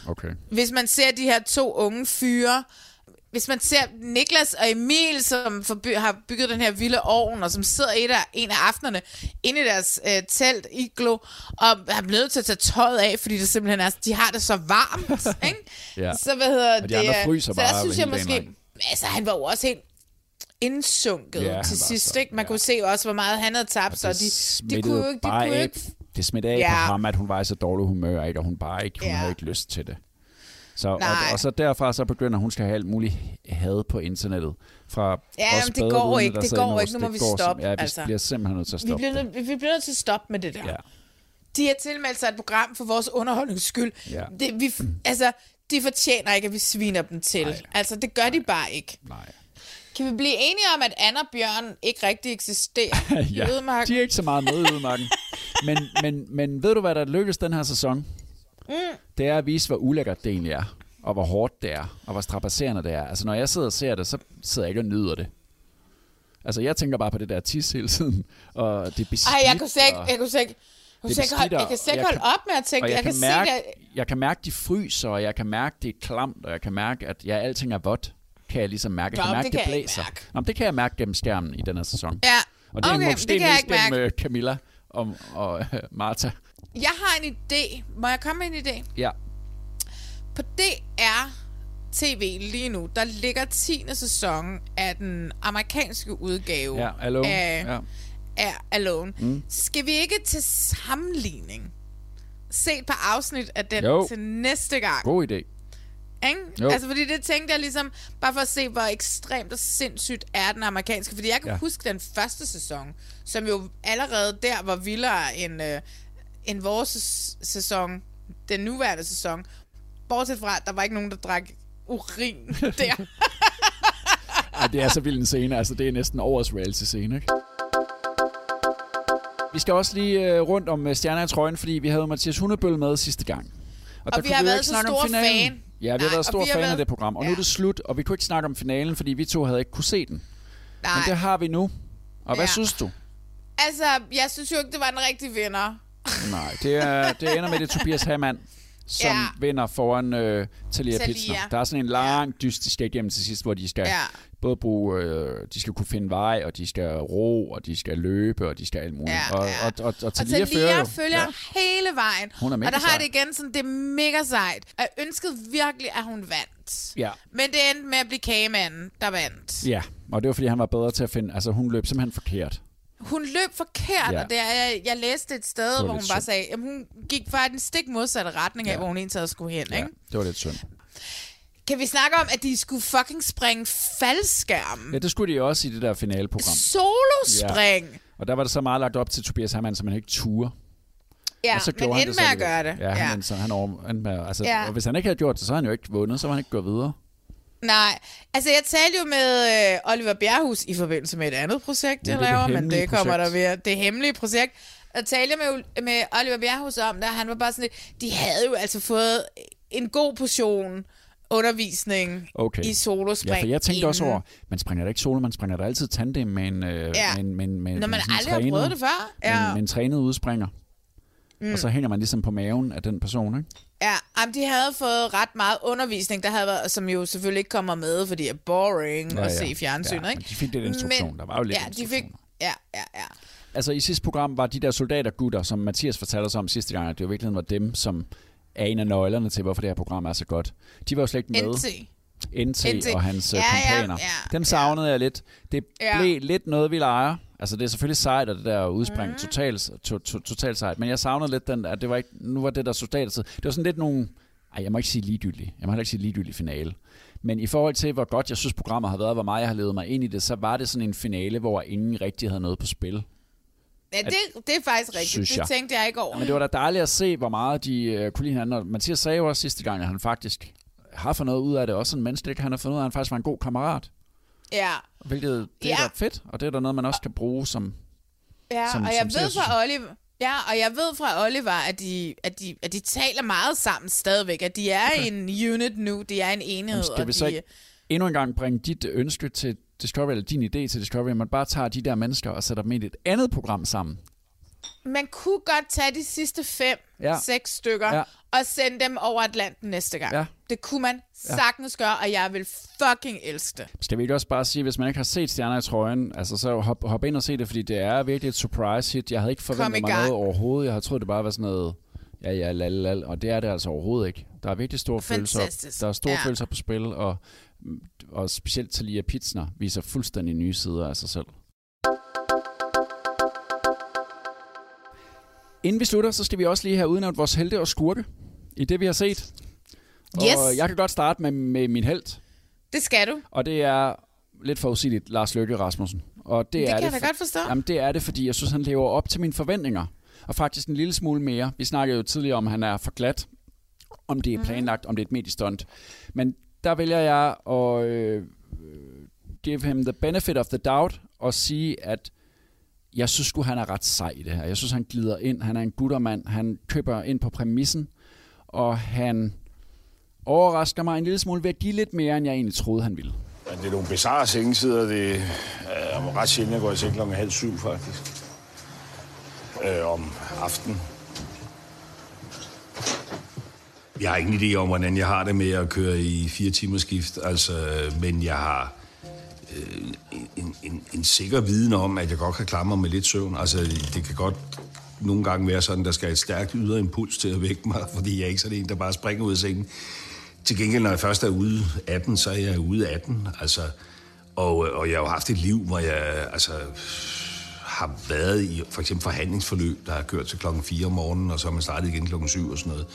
S1: Okay.
S2: Hvis man ser de her to unge fyre, hvis man ser Niklas og Emil, som forby- har bygget den her vilde ovn, og som sidder et af, en af aftenerne inde i deres øh, telt, iglo, og er nødt til at tage tøjet af, fordi det simpelthen er, de har det så varmt, ikke?
S1: Ja.
S2: Så hvad hedder
S1: Og de
S2: det? øh,
S1: fryser
S2: så der synes jeg
S1: hele dagen
S2: måske, altså han var jo også helt indsunket
S1: Ja,
S2: ja, til sidst,
S1: så-
S2: ikke? Man kunne se også, hvor meget han havde tabt, så de, de
S1: smittede
S2: kunne jo ikke, de kunne ikke
S1: det smittede af
S2: Ja.
S1: på ham, at hun var i så dårlig humør, ikke? og hun bare ikke, hun
S2: Ja.
S1: havde ikke lyst til det. Så, og,
S2: Nej.
S1: og, så derfra så begynder hun skal have alt muligt had på internettet. Fra
S2: Ja, men det går ikke, det går ikke, nu må vi stoppe,
S1: Ja, vi
S2: altså.
S1: bliver simpelthen nødt til at
S2: Vi
S1: stoppe
S2: bliver,
S1: det.
S2: nødt, vi bliver nødt til at stoppe med det der.
S1: Ja.
S2: De har tilmeldt sig et program for vores underholdnings skyld.
S1: Ja.
S2: Det, vi, altså, de fortjener ikke, at vi sviner dem til. Nej. Altså, det gør de bare ikke.
S1: Nej.
S2: Kan vi blive enige om, at Anna og Bjørn ikke rigtig eksisterer i
S1: ja,
S2: ødemarken?
S1: de er ikke så meget med i udmarken. men, men, men ved du, hvad der lykkes den her sæson?
S2: Mm.
S1: Det er at vise, hvor ulækkert det egentlig er. Og hvor hårdt det er. Og hvor strapasserende det er. Altså, når jeg sidder og ser det, så sidder jeg ikke og nyder det. Altså, jeg tænker bare på det der tis hele tiden. Og det er beskidt.
S2: Ej, jeg kunne slet ikke, jeg kunne slet ikke, jeg kunne slet ikke jeg kan slet ikke holde op med at tænke, jeg,
S1: jeg,
S2: kan,
S1: kan
S2: se
S1: mærke,
S2: det.
S1: jeg kan mærke, de fryser, og jeg kan mærke, det er klamt, og jeg kan mærke, at ja, alting er vådt. Kan jeg ligesom mærke. Jeg kan
S2: Nå,
S1: mærke,
S2: det
S1: det,
S2: kan
S1: blæser. Nå, men det kan jeg mærke gennem skærmen i den her sæson.
S2: Ja,
S1: Og det er,
S2: okay,
S1: okay,
S2: men
S1: det er
S2: kan jeg ikke mærke.
S1: gennem øh, Camilla og, og øh, Martha.
S2: Jeg har en idé. Må jeg komme med en idé?
S1: Ja.
S2: På DR TV lige nu, der ligger 10. sæson af den amerikanske udgave
S1: Ja, Alone.
S2: af,
S1: Ja.
S2: af Alone.
S1: Mm.
S2: Skal vi ikke til sammenligning se et par afsnit af den
S1: Jo.
S2: til næste gang?
S1: God idé.
S2: Ikke?
S1: Jo.
S2: Altså, fordi det tænkte jeg ligesom, bare for at se, hvor ekstremt og sindssygt er den amerikanske. Fordi jeg kan
S1: Ja.
S2: huske den første sæson, som jo allerede der var vildere end, øh, end vores sæs- sæson, den nuværende sæson. Bortset fra, at der var ikke nogen, der drak urin der.
S1: Ej, det er så vild en scene. Altså, det er næsten årets reality-scene, ikke? Vi skal også lige øh, rundt om øh, stjerner i trøjen, fordi vi havde Mathias Hundebøl med sidste gang.
S2: Og
S1: der
S2: vi har
S1: jo
S2: været så store
S1: finalen.
S2: fan.
S1: Ja, vi har
S2: Nej,
S1: været
S2: og
S1: store
S2: vi har
S1: fan af
S2: været-
S1: det program, og nu er det slut, og vi kunne ikke snakke om finalen, fordi vi to havde ikke kunne se den.
S2: Nej.
S1: Men det har vi nu. Og hvad
S2: Ja.
S1: synes du?
S2: altså, jeg synes jo ikke, det var en rigtig vinder.
S1: Nej, det, er, det ender med det Tobias Hamann, som
S2: Ja.
S1: vinder foran øh, Talia
S2: Thalia.
S1: Pitsner. Der er sådan en lang dyst, de skal igennem til sidst, hvor de skal
S2: Ja.
S1: både bruge, øh, de skal kunne finde vej, og de skal ro, og de skal løbe, og de skal alt muligt.
S2: Ja,
S1: og,
S2: ja.
S1: og, og, og,
S2: Og
S1: Talia
S2: Talia
S1: fører jo.
S2: følger ja. hele vejen.
S1: Hun er
S2: og der har jeg
S1: sej.
S2: det igen sådan, det er mega sejt. Jeg ønskede virkelig, at hun vandt.
S1: Ja.
S2: Men det endte med at blive kagemanden, der vandt.
S1: Ja, og det var fordi, han var bedre til at finde... Altså, hun løb simpelthen forkert.
S2: Hun løb forkert,
S1: Ja.
S2: ja. og det er, jeg, jeg læste et sted, hvor hun
S1: lidt
S2: bare
S1: synd.
S2: sagde, at hun gik fra den stik modsatte retning af,
S1: Ja.
S2: hvor hun egentlig skulle hen.
S1: Ja,
S2: Ikke?
S1: det var lidt synd.
S2: Kan vi snakke om, at de skulle fucking springe faldskærm?
S1: Ja, det skulle de også i det der finaleprogram.
S2: Solospring!
S1: Ja. Og der var det så meget lagt op til Tobias Hamann, som han ikke turde.
S2: Ja,
S1: og så
S2: men endte med at gøre det.
S1: Ja,
S2: Ja.
S1: Han, så han over, han altså,
S2: Ja.
S1: og hvis han ikke havde gjort det, så havde han jo ikke vundet, så var han ikke gået videre.
S2: Nej, altså jeg talte jo med øh, Oliver Bjerghus i forbindelse med et andet projekt,
S1: Ja,
S2: jeg
S1: det er det
S2: laver, men det kommer
S1: projekt.
S2: der ved. Det hemmelige projekt. Og talte jeg med, med Oliver Bjerghus om og han var bare sådan lidt, de havde jo altså fået en god portion undervisning
S1: Okay.
S2: i solospring.
S1: Ja, for jeg tænkte også
S2: inden.
S1: over, man springer da ikke solo, man springer da altid tandem med en, øh,
S2: Ja.
S1: med, en- med, med,
S2: Når man aldrig har
S1: trænet,
S2: prøvet det før.
S1: med, en,
S2: Ja.
S1: med en trænet udspringer.
S2: Mm.
S1: Og så hænger man ligesom på maven af den person, ikke?
S2: Ja, jamen, de havde fået ret meget undervisning, der havde været, som jo selvfølgelig ikke kommer med, fordi det er boring
S1: Ja,
S2: at
S1: ja.
S2: se fjernsynet,
S1: Ja,
S2: ikke?
S1: men de fik lidt instruktion. Der var jo lidt
S2: Ja, de fik, ja, ja, ja.
S1: Altså i sidste program var de der soldatergutter, som Mathias fortalte os om sidste gang, at det jo virkelig var dem, som er en af nøglerne til, hvorfor det her program er så godt. De var jo slet ikke med.
S2: NT.
S1: NT,
S2: NT.
S1: og hans
S2: Ja,
S1: ja,
S2: ja,
S1: kompaner.
S2: ja,
S1: Dem savnede jeg lidt. Det
S2: Ja.
S1: blev lidt noget, vi leger. Altså, det er selvfølgelig sejt, at det der udspring mm. totalt, to, to, totalt sejt. Men jeg savnede lidt den, at det var ikke, nu var det der soldatertid. Det var sådan lidt nogle, ej, jeg må ikke sige ligegyldigt. Jeg må heller ikke sige ligegyldig finale. Men i forhold til, hvor godt jeg synes, programmet har været, hvor meget jeg har levet mig ind i det, så var det sådan en finale, hvor ingen rigtig havde noget på spil.
S2: Ja, det, det er faktisk rigtigt. Det
S1: jeg.
S2: tænkte jeg ikke over.
S1: Men det var da dejligt at se, hvor meget de uh, kunne lide hinanden. Og Mathias sagde jo også sidste gang, at han faktisk har fået noget ud af det. Også sådan menneskeligt, han har fundet ud af, at han faktisk var en god kammerat.
S2: Ja.
S1: Hvilket det er
S2: Ja.
S1: da fedt, og det er da noget, man også kan bruge som...
S2: Ja,
S1: som-
S2: og jeg
S1: som
S2: ved fra Oliver, ja, og jeg ved fra Oliver, at de, at de, at de taler meget sammen stadigvæk, at de er okay. en unit nu, de er en enhed.
S1: Jamen, skal
S2: og
S1: vi
S2: de,
S1: så ikke endnu en gang bringe dit ønske til Discovery, eller din idé til Discovery, at man bare tager de der mennesker og sætter dem ind i et andet program sammen?
S2: Man kunne godt tage de sidste fem,
S1: Ja.
S2: seks stykker,
S1: ja.
S2: og sende dem over Atlanten næste gang.
S1: Ja.
S2: Det kunne man
S1: Ja.
S2: sagtens gøre, og jeg vil fucking elske det.
S1: Skal vi ikke også bare sige, hvis man ikke har set Stjerner i trøjen, altså så hop, hop ind og se det, fordi det er virkelig et surprise hit. Jeg havde ikke forventet mig noget overhovedet. Jeg havde troet, det bare var sådan noget, ja ja, lal, lal, og det er det altså overhovedet ikke. Der er virkelig store følelser.
S2: Fantastisk.
S1: Der er store
S2: Ja.
S1: følelser på spil, og, og specielt Talia Pitsner viser fuldstændig nye sider af sig selv. Inden vi slutter, så skal vi også lige have udnævnt vores helte og skurke i det, vi har set.
S2: Yes.
S1: Og jeg kan godt starte med, med min held.
S2: Det skal du.
S1: Og det er lidt forudsigeligt Lars Løkke Rasmussen. Og det,
S2: Det
S1: er
S2: kan
S1: det
S2: jeg da godt forstå.
S1: Jamen, det er det, fordi jeg synes, han lever op til mine forventninger. Og faktisk en lille smule mere. Vi snakkede jo tidligere om, at han er for glat. Om det er planlagt, om det er et mediestunt. Men der vælger jeg at øh, give him the benefit of the doubt og sige, at jeg synes sgu, han er ret sej i det her. Jeg synes, han glider ind. Han er en guttermand. Han køber ind på præmissen. Og han overrasker mig en lille smule ved at give lidt mere, end jeg egentlig troede, han ville.
S3: Men det er nogle bizarre sengetider. Det er ret sjældent, jeg går i seng klokken halv syv, faktisk. Øh, om aftenen. Jeg har ingen idé om, hvordan jeg har det med at køre i fire timers skift, altså, men jeg har øh, en, en, en sikker viden om, at jeg godt kan klare mig med lidt søvn. Altså, det kan godt nogle gange være sådan, der skal et stærkt ydre impuls til at vække mig, fordi jeg er ikke sådan en, der bare springer ud af sengen. Til gengæld, når jeg først er ude af den, så er jeg ude af den. Altså, og, og jeg har jo haft et liv, hvor jeg altså, har været i for eksempel forhandlingsforløb, der har kørt til klokken 4 om morgenen, og så er man startet igen klokken 7 og sådan noget.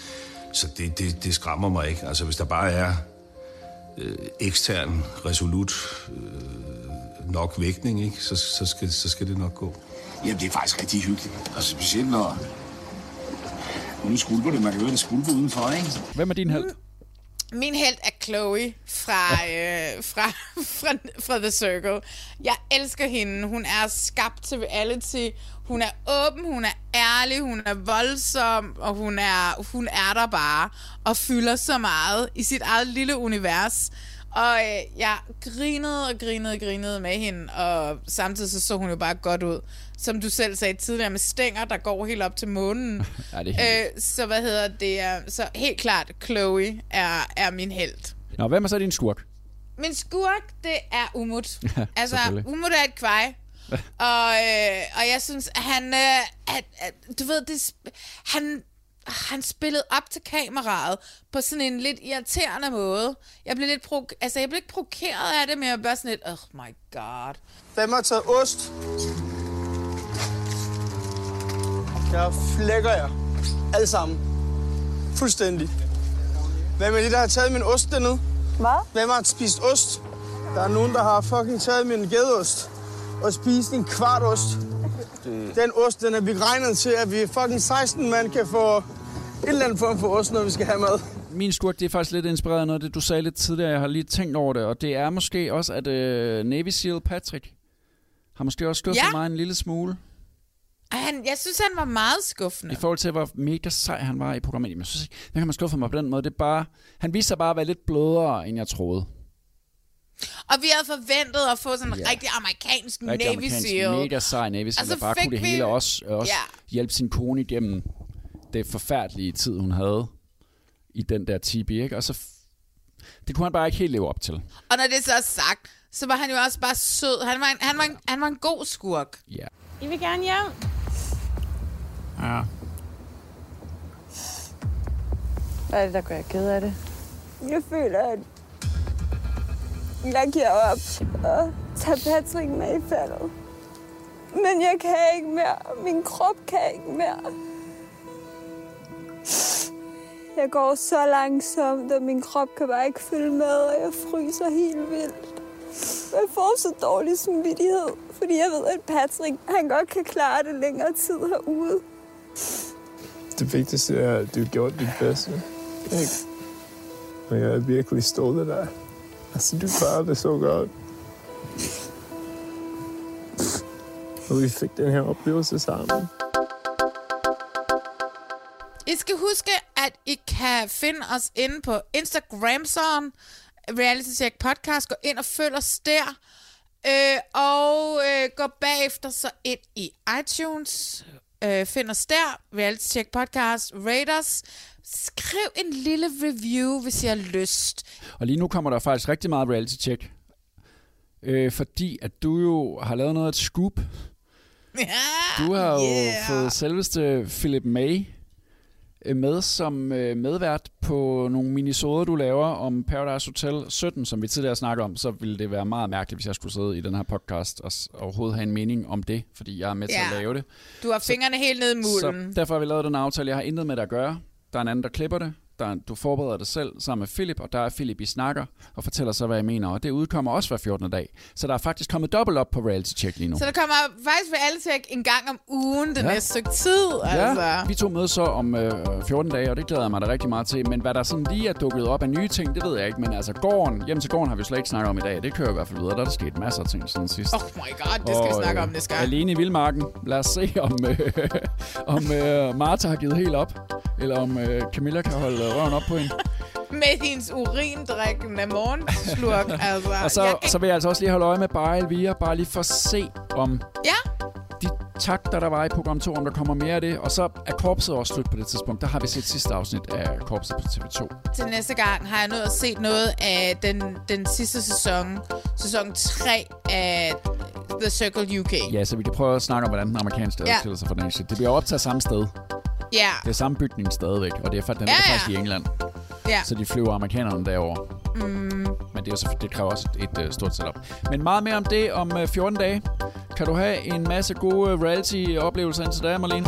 S3: Så det, det, det skræmmer mig ikke. Altså, hvis der bare er øh, ekstern, resolut øh, nok vægtning, ikke? Så, så, skal, så skal det nok gå.
S16: Jamen, det er faktisk rigtig hyggeligt. Og specielt når... Nu skulper det, man kan høre det skulper udenfor, ikke?
S1: Hvem er din held?
S2: Min held er Chloe fra, øh, fra, fra, fra The Circle. Jeg elsker hende. Hun er skabt til reality. Hun er åben, hun er ærlig, hun er voldsom, og hun er, hun er der bare og fylder så meget i sit eget lille univers. Og øh, jeg grinede og grinede og grinede med hende, og samtidig så så hun jo bare godt ud. Som du selv sagde tidligere, med stænger, der går helt op til månen.
S1: Ja, det er
S2: øh, så hvad hedder det? øh, Så helt klart, Chloe er, er min held.
S1: Nå, hvem er så din skurk?
S2: Min skurk, det er Umut.
S1: Ja,
S2: altså. Umut er et kvej. og, øh, og jeg synes, han... Øh, at, at, du ved, det, han, han spillede op til kameraet på sådan en lidt irriterende måde. Jeg blev lidt pro- altså, jeg blev ikke provokeret af det, men jeg blev sådan lidt, oh my god.
S17: Hvem har taget ost? Jeg flækker jer. Alle sammen. Fuldstændig. Hvem er det, der har taget min ost dernede? Hvad? Hvem har spist ost? Der er nogen, der har fucking taget min gedeost og spist en kvart ost. Den ost, den er beregnet til, at vi fucking 16 mand kan få en eller anden form for ost, når vi skal have mad.
S1: Min skurk, det er faktisk lidt inspireret af noget af det, du sagde lidt tidligere. Jeg har lige tænkt over det, og det er måske også, at øh, Navy SEAL Patrick har måske også skuffet
S2: Ja.
S1: mig en lille smule.
S2: Og han, jeg synes, han var meget skuffende.
S1: I forhold til, hvor mega sej han var i programmet. Men jeg synes ikke, det kan man skuffe mig på den måde. Det er bare, han viser sig bare at være lidt blødere, end jeg troede.
S2: Og vi havde forventet at få sådan en
S1: Ja.
S2: rigtig amerikansk
S1: Rigtig
S2: Navy
S1: amerikansk,
S2: SEAL.
S1: mega sej Navy SEAL,
S2: Og så
S1: der bare kunne det
S2: vi-
S1: hele også, også
S2: Ja.
S1: hjælpe sin kone igennem det forfærdelige tid, hun havde i den der TB, ikke? Og så det kunne han bare ikke helt leve op til.
S2: Og når det så er sagt, så var han jo også bare sød. Han var en, han var en, han var en god skurk.
S1: Ja.
S15: I vil gerne hjem.
S1: Ja.
S15: Hvad er det, der gør jeg ked af det? Jeg føler, at
S18: jeg giver op og tager Patrick med i faldet. Men jeg kan ikke mere. Min krop kan ikke mere. Jeg går så langsomt, at min krop kan bare ikke følge med, og jeg fryser helt vildt. Jeg får så dårlig samvittighed, fordi jeg ved, at Patrick han godt kan klare det længere tid herude.
S17: Det vigtigste er, at du gjorde dit bedste. Ikke? Og jeg er virkelig stolt af dig. Altså, du klarer det så godt. Og vi fik den her oplevelse sammen.
S2: I skal huske, at I kan finde os inde på Instagram, sådan Reality Check Podcast. Gå ind og følg os der. Øh, og øh, gå bagefter så ind i iTunes. Øh, find os der. Reality Check Podcast. Rate os. Skriv en lille review, hvis I har lyst.
S1: Og lige nu kommer der faktisk rigtig meget reality check. Øh, fordi at du jo har lavet noget af et scoop.
S2: Ja,
S1: Du har jo
S2: yeah.
S1: fået selveste Philip May øh, med som øh, medvært på nogle minisoder, du laver om Paradise Hotel 17, som vi tidligere snakkede om, så ville det være meget mærkeligt, hvis jeg skulle sidde i den her podcast og overhovedet have en mening om det, fordi jeg er med til
S2: Ja.
S1: at lave det.
S2: Du har fingrene helt nede i
S1: Så
S2: mulden.
S1: derfor har vi lavet den aftale. Jeg har intet med det at gøre. Der er en anden, der klipper det. Der er, du forbereder det selv sammen med Philip, og der er Philip i snakker og fortæller så, hvad jeg mener. Og det udkommer også hver 14. dag. Så der er faktisk kommet dobbelt op på reality check lige nu.
S2: Så der kommer faktisk reality check en gang om ugen det
S1: Ja.
S2: næste stykke tid. Altså.
S1: Ja, vi to mødes så om øh, 14 dage, og det glæder jeg mig da rigtig meget til. Men hvad der sådan lige er dukket op af nye ting, det ved jeg ikke. Men altså gården, hjem til gården har vi slet ikke snakket om i dag. Det kører i hvert fald videre. Der er der sket masser af ting siden sidst.
S2: Oh my god, det skal vi snakke om næste gang.
S1: Alene i Vildmarken. Lad os se, om, øh, om øh, Martha har givet helt op. Eller om øh, Camilla kan holde øh, røven op på hende.
S2: Med hendes urindrikkende morgenslurk. altså,
S1: Og så,
S2: jeg kan-
S1: så vil jeg altså også lige holde øje med bare Elvira, bare lige for at se om
S2: Ja.
S1: de takter, der var i program 2, om der kommer mere af det. Og så er korpset også slut på det tidspunkt. Der har vi set sidste afsnit af korpset på TV2.
S2: til næste gang har jeg nået at set noget af den, den sidste sæson. Sæson 3 af The Circle UK.
S1: Ja, så vi kan prøve at snakke om, hvordan den amerikanske
S2: Ja.
S1: sig fra den. Det bliver optaget samme sted.
S2: Ja.
S1: Det er samme bygning stadigvæk, og det er, den
S2: Ja,
S1: er
S2: ja.
S1: faktisk i England.
S2: Ja.
S1: Så de flyver amerikanerne derover.
S2: Mm.
S1: Men det, er selvfølgelig, det kræver også et, et uh, stort setup. Men meget mere om det om uh, 14 dage. Kan du have en masse gode uh, reality-oplevelser indtil da, Marlene?